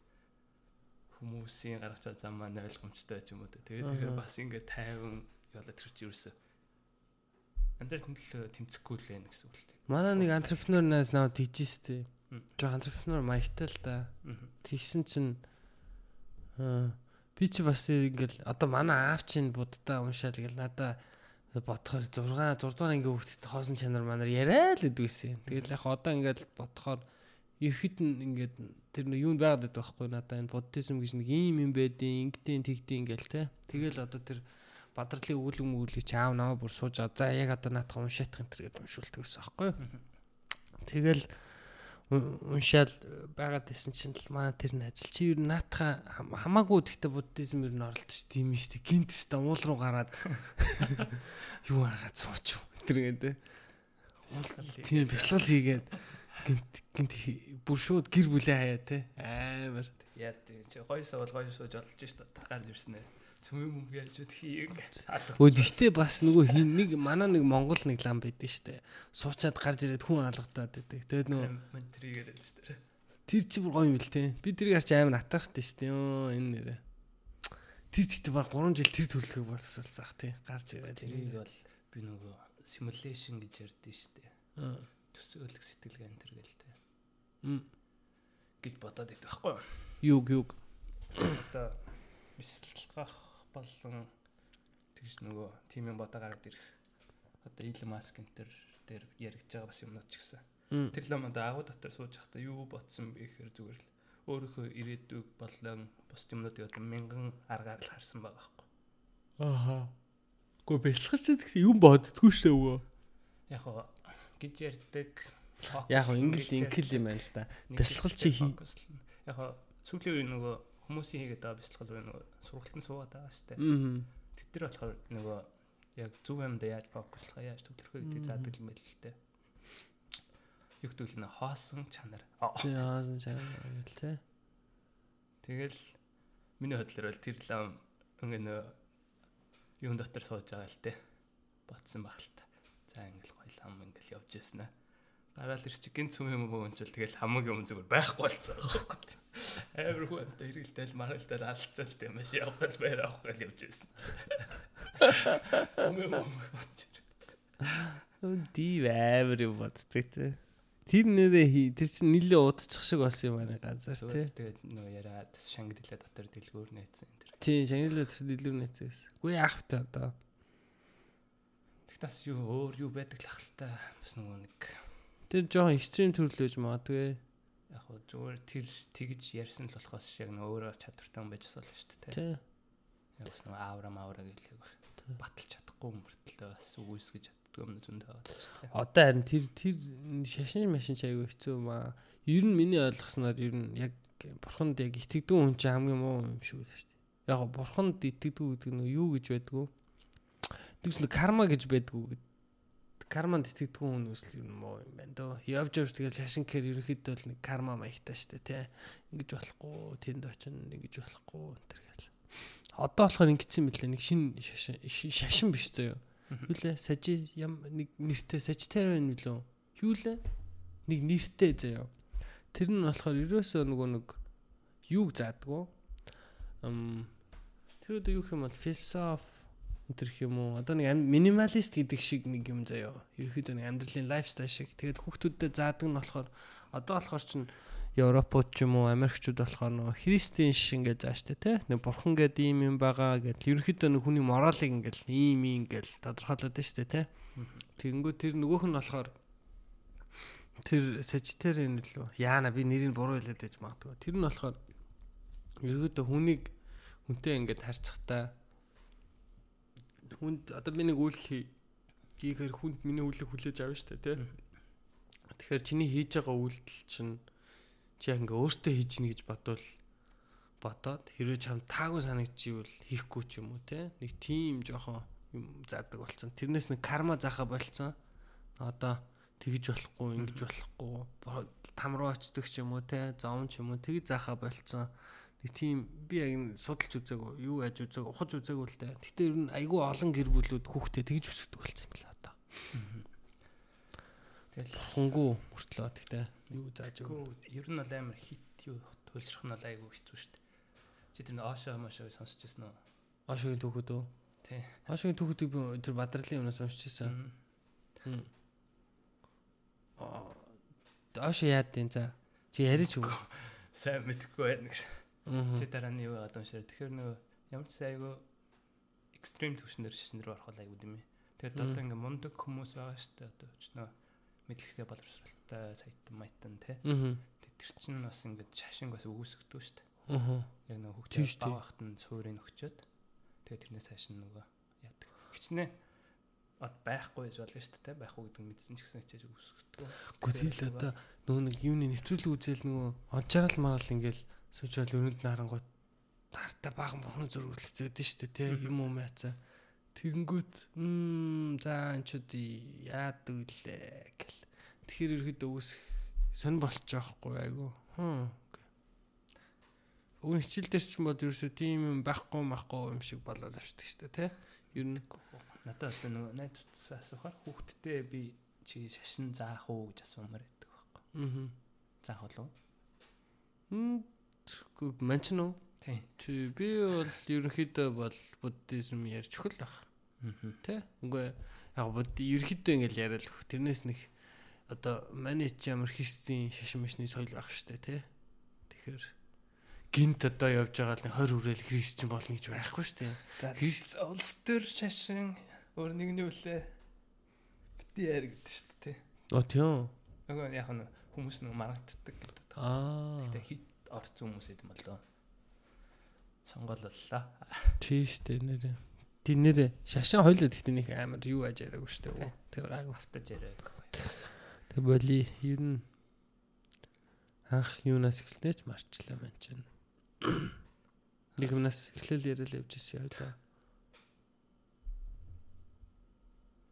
хүмүүсийн гаргаж байгаа зам маань ойлгомжтой ч юм уу. Тэгээд тэгэхээр бас ингээд тайван яваад тэр чи юусэн. Амьдрал төлөө тэмцэхгүй л байх гэсэн үг л те. Манай нэг антрепренер нас наа тийжээс тээ. Мм. Жоо антрепренер маягтай л да. Тэгсэн чинь би чи бас ингээл одоо манай аав чинь буддаа уншаал гэл надаа бодохоор 6 6 дугаар ангийн хүүхдэд хоосон чанар манаар яриа л гэдгийгсэн. Тэгэл яг одоо ингээд бодохоор ихэд нь ингээд тэр нэг юунд байгаад байдаг байхгүй надаа энэ буддизм гэж нэг ийм юм байдیں۔ Ингээд тэгтээ ингээл те. Тэгэл одоо тэр бадрлын өвөл мөвлөч аав намаа бүр суужаа. За яг одоо наадах уншаадах энэ төр гэж уншуулдаг гэсэн байхгүй. Тэгэл уншаал байгаад байсан чинь л маа тэр нь ажил чи ер нь наатаха хамаагүй гэхдээ буддизм ер нь оролдож тийм шүү дээ. Гинт өстө уул руу гараад юу хагаад сууч. Тэр гэдэг. Тийм бяцлал хийгээд гинт гинт бүр шууд гэр бүлээ хаяа те амар Яа чи гоё сувал гоё сууж олж шít гард ирсэн ээ. Юм яаж үт хийг алах. өө тэгтээ бас нөгөө хин нэг манай нэг монгол нэг лам байдэн штэ суучаад гарч ирээд хүн алгадаад байдаг тэгээд нөгөө байдаг шүү дээ. Тэр чи бүр гоё юм бэл те. Би тэрийг харч амар атгахтай шүү дээ. Йоо энэ нэрэ. Тэр зэгтээ баг 3 жил тэр төлөвлөгөө болсуулсан ах тий. Гарч ирээд Тэрийг бол би нөгөө simulation гэж ярьдэн дээ. Аа. Төсөөлөх сэтгэлгээ энэ төр гэлтэй. Мм. гэж бодоод байдаг байхгүй юу? Юг юг. Одоо бясалгах болон тэгж нөгөө тим юм бодоо гараад ирэх. Одоо Elon Musk энэ төр дээр яригдж байгаа бас юмнууд ч гэсэн. Тэр л манда агуу дотор сууж байхдаа юу бодсон бэ гэхээр зүгээр л өөрийнхөө ирээдүйг болон бус юмнуудыг одоо мянган аргаар л харсан байгаа байхгүй. Ааха. Гэхдээ бэлсгэж гэдэг юм боддггүй шүү дээ. Яг хоо гэж ярьдаг. Яг хөө ингээл инкэл юм байна л да. Бясалгал чи хий. Яг хоо сүүлийн үе нөгөө хүмүүсийн хийгээд байгаа бясалгал үе нөгөө сургалтын суугаад байгаа. Мм. Тэд нар болохоор нөгөө яг зөв юмдаа яаж фокуслах яаж төвлөрөхөө гэдэг заадаг юм байл л дээ. Гэдэг нь хоосон чанар. Аа. Яа заа те. Тэгэл миний хөдлөр бол тэр лам ингээ нөө юун дотор сууж байгаа л те. Ботсон баг л та. За ингээл гоё лам ингээл явж яснаа. Гараал ирч гин цүм юм бөгөнчл тэгэл хамаг юм зүгээр байхгүй болцсон байхгүй. Амар хүнтэй хэрэгэлтэл маргалтай алцсан л юм шиг явах байр авахгүй л явж ясан. Цүм юм бөгөнч. Ди амар юм боддог те. Тэр нэрээ хий- тэр чинь нилээ удчих шиг болсон юм байна газар те. Тэгээд нөгөө яриад шангилаа дотор дэлгүүр нээсэн энэ. Тий, шанилаа тэр дэлгүүр нэцээс. Гүй яах вэ одоо? Тэгт бас юу өөр юу байдаг л ахaltaа бас нөгөө нэг Тэр жоохон экстрим төрлөөж магадгүй. яг хөө зүгээр тэр тэгж ярьсан л болохоос шиг нөө өөрөө чадвартай хүн байж болно шүү дээ. Тий. Яг бас нөө аавра маавра гэлээ баталж чадахгүй мөртлөө бас үгүйсгэж чаддгүй юм зөндөө байгаа шүү дээ. Одоо харин тэр тэр шашин машин ч аягүй хэцүү юм аа. Ер нь миний ойлгосноор ер нь яг бурханд яг итгэдэг хүн чинь хамгийн муу юм шүү дээ. Яг бурханд итгэдэг гэдэг нь юу гэж байдгүй. Тэгс нэг карма гэж байдгүй гэдэг карманд итгэдэг хүн үсэл юм муу юм байна дөө. Явж явж тэгэл шашинкэр ерөөхдөө л нэг карма маягтай штэ тий. Ингиж болохгүй, тэнд очино, ингэж болохгүй энэ гэл. Одоо болохоор ингэсэн мэтлээ нэг шин шашин шашин биш зөө. Юу лээ? Сажи ям нэг нэртэй сажитариан нүлөө. Юу лээ? Нэг нэртэй зөө. Тэр нь болохоор ерөөсөө нөгөө нэг юуг заадгүй. Ам тэр одоо юу юм бол философи тэр юм уу одоо нэг минималист гэдэг шиг нэг юм заяа ерөөхдөө нэг амьдралын лайфстайл шиг. Тэгээд хүүхдүүдэд заадаг нь болохоор одоо болохоор чинь Европууд ч юм уу Америкчууд болохоор нөгөө христийн шиг ингээд зааштай те нэг бурхан гэдэг ийм юм байгаа гэдэл ерөөхдөө нэг хүний моралыг ингээд ийм ийм гэж тодорхойлоод штэ те тэгэнгүү тэр нөгөөх нь болохоор тэр сажитарийн нөлөө яана би нэрийг буруу хэлээд байж магадгүй. Тэр нь болохоор ерөөдөө хүнийг хүнтэй ингээд харьцахтаа хүнд одоо би нэг үйл хийхээр хүнд миний үйлийг хүлээж авна шүү дээ тий Тэгэхээр чиний хийж байгаа үйлдэл чинь чи яг ингээ өөртөө хийж гин гэж бодвол бодоод хэрвээ чам таагүй санагдчихвэл хийхгүй ч юм уу те нэг тийм жоохон юм заадаг болсон. Тэрнээс нэг карма заахаа болцсон. Одоо тэгж болохгүй, ингэж болохгүй, там руу очдөг ч юм уу те, зовн ч юм уу тэг заахаа болцсон. Нэг тийм би яг судалж үзээгүй, юу яаж үзээгүй, ухаж үзээгүй л те. Гэтэ ер нь айгүй олон гэр бүлүүд хүүхдээ тэгж өсгдөг болсон юм байна одоо. Тэгэл хунгу мөртлөө тэгтээ юу зааж өгөө. Ер нь бол амар хит юу төлсрөх нь бол айгүй хэцүү шүү дээ. Чи тэр Ошо Мошог сонсч байсан уу? Ошогийн түүхүүд үү? Тий. Ошогийн түүхүүдийг би тэр Бадралын өмнөөс уншиж байсан. Аа. Ошо яад тийм за. Чи яриач үү? Сайн мэдэхгүй байна гэж. Чи дараа нь юу гадаа уншаа. Тэгэхээр нөгөө ямар ч айгүй экстрим төвшнөр шашнэр орох айгүй юм. Тэгээд одоо ингээ мундаг хүмүүс байгаа шүү дээ. Одоо ч нөө мэдлэгтэй боловсралтай сайтан майтан тий. Тэр чинь бас ингээд шашинг бас үүсгдэг шүү дээ. Аа. Яг нэг хөгжиж багахт нь цөөрийг өгчөөд тэгээ тэрнээс хаш нөгөө яадаг. Хичнээн от байхгүй гэж болно шүү дээ. Байхгүй гэдэг нь мэдсэн ч гэсэн хичээж үүсгдэг. Гэхдээ тэгэл одоо нөгөө нэг юуны нэвтрүүлэг үзэл нөгөө ончарал марал ингээл суучвал өрөнд нарангууд цартаа баахан бухны зураг үлцээд шүү дээ. Тэ юм уу мяцаа Тэгэнгүүт мм за анчуд яадаг лээ гэл. Тэгэхээр ирэхэд өөс сонь болчих жоохгүй айгу. Хм. Өвн хичээл дээр ч юм бод ерөөсөө тийм юм байхгүй махгүй юм шиг болоод авчдаг шүү дээ, тэ? Ер нь надад одоо нөгөө найз утсаа асуухаар хүүхдтэй би чи шашин заах уу гэж асуумаар байдаг байхгүй. Аа. Заах болов? Мм. Манч нь уу? Тийм. Чи би бол ерөнхийдөө бол буддизм ярьж өгөх л байх. Тэ? Үгүй яг бод ерөөхдөө ингээл яриад л тэрнээс нэг одоо манай ч ямар христийн шашин машны соёл байх штэ тэ. Тэгэхээр гинт одоо явж байгаа л 20 хүрээл христчин болно гэж байхгүй штэ. Улс төр шашин өөр нэгний үлээ бити яар гэдэг штэ тэ. Оо тийм. Нөгөө яг нь хүмүүс нэг маргаддаг гэдэг. Аа. Гэтэ хит орц хүмүүс эдэм болоо. Сонгололлоо. Тийм штэ нэрээ. Тэр нэрээ шашин хойлоо гэхдээ нэг амар юу аж яриаггүй шүү дээ. Тэр гайг автаж яриаг. Тэг боли ер нь анх юунаас эхэлснээр ч марчлаа байна чинь. Нэг юмнаас эхлэл яриад явж ирсэн явлаа.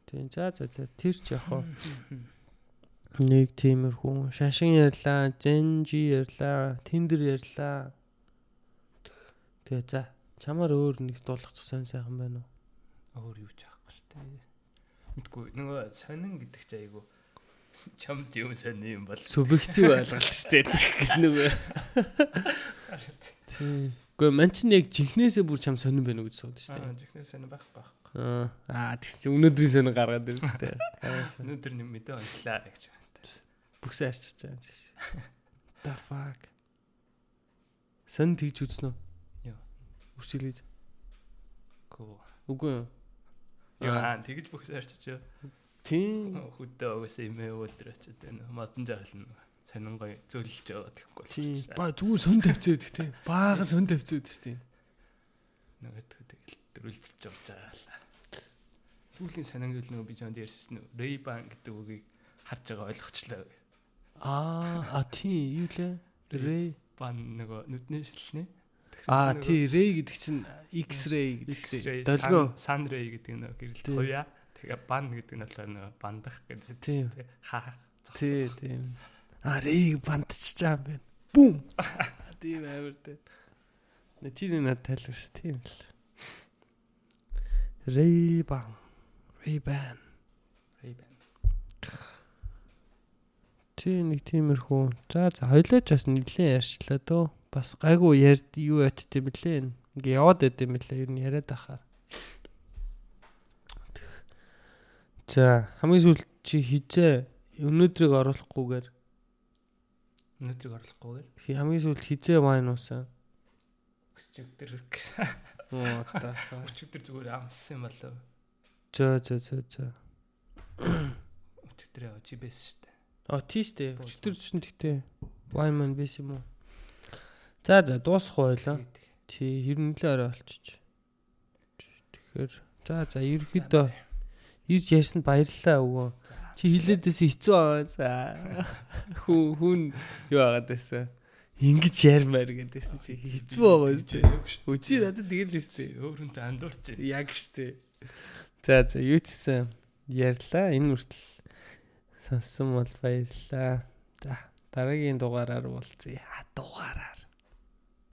Тийм за за за тэр ч яг нэг тиймэрхүү шашин ярьлаа, зэнжи ярьлаа, тендер ярьлаа. Тэгээ за Чамаар өөр нэг дуулгачих сонь сайхан байна уу? Өөр юу ч аахгүй шүү дээ. Мэдгүй нөгөө сонин гэдэг чи айгу чамд юм сони юм бол субъектив ойлголт шүү дээ. Нөгөө. Тийм. Гэхдээ ман ч яг жинхнээсээ бүр чам сонин байна уу гэж сууд шүү дээ. Аа жинхнээс сонин байх байх. Аа тэгс чи өнөөдрийн сонин гаргаад ирсэн дээ. Өнөөдөр нэг мэдээ онцлаа гэж. Бүксээ арчиж байгаа юм. The fuck. Сэн тэгж үзнэ үү? Үрчилгээж. Гүү. Үгүй юу? Яа, тэгж бүхс арчиж. Тийм. Хөдөө угаасаа имээ өдрөөч гэдэг нь модон жаглна. Сонин гоё зөөлж яваад гэхгүй. Тийм. Ба зүгээр сон тавьцээд тийм. Баахан сон тавьцээд дээ. Нөгөө тэгэл дөрүүлж явж байгаа л. Сүүлийн сонин гэл нөгөө би жоон дээрсэн Ray-Ban гэдэг үгийг харж байгаа ойлгочлаа. Аа, а тийм юу лээ? Ray-Ban нөгөө нүдний шилнэ. Аа тий ray гэдэг чинь x-ray гэдэг чинь долгио sun ray гэдэг нь гэрэлт хуя. Тэгээ бан гэдэг нь бол нэг бандах гэдэг. Тий, тийм. А рийг бандчиж байгаа юм байна. Бум. Тийм амар дээ. Нэ чи нэ тайлбарс тийм л. Ray-Ban. Ray-Ban. Ray-Ban. Тий нэг тиймэрхүү. За за хоёлооч бас нэлээд ярьчлаа дөө. Бас гайгүй ярьд юу ячт юм блэ. Ингээ яваад байд юм блэ. Ер нь яриад ахаар. За хамгийн сүүлд чи хизээ өнөөдрийг оруулахгүйгээр Өнөөдрийг орлохгүйгээр хи- хамгийн сүүлд хизээ вайн уусан. өчигдөр Оо та. өчигдөр зүгээр амссан юм болов. За за за за. Өчигдөр яа чи байсан шүү дээ. А тийштэй. Бууз Өчтөр чинь тэгтээ ман биш юм уу? За за дуусах байлаа. Чи хэрнэлээ орой олчиж. Тэгэхээр за за ерөөхдөө ирж ярьсанд баярлалаа өвөө. Чи хилээдээс хэцүү байгаа. За. Хүн хүн юу агаад байсан. Ингиж ярмаар гэдээсэн чи хэцүү байгаа шүү дээ. Өчиг надад тэгэл л шүү өөр хүнтэй андуурч. дээ. Яг шүү дээ. За за юу ч гэсэн ярьлаа. Энэ үртэл сонссон бол баярлалаа. За дараагийн дугаараар уулзъя. Дугаараа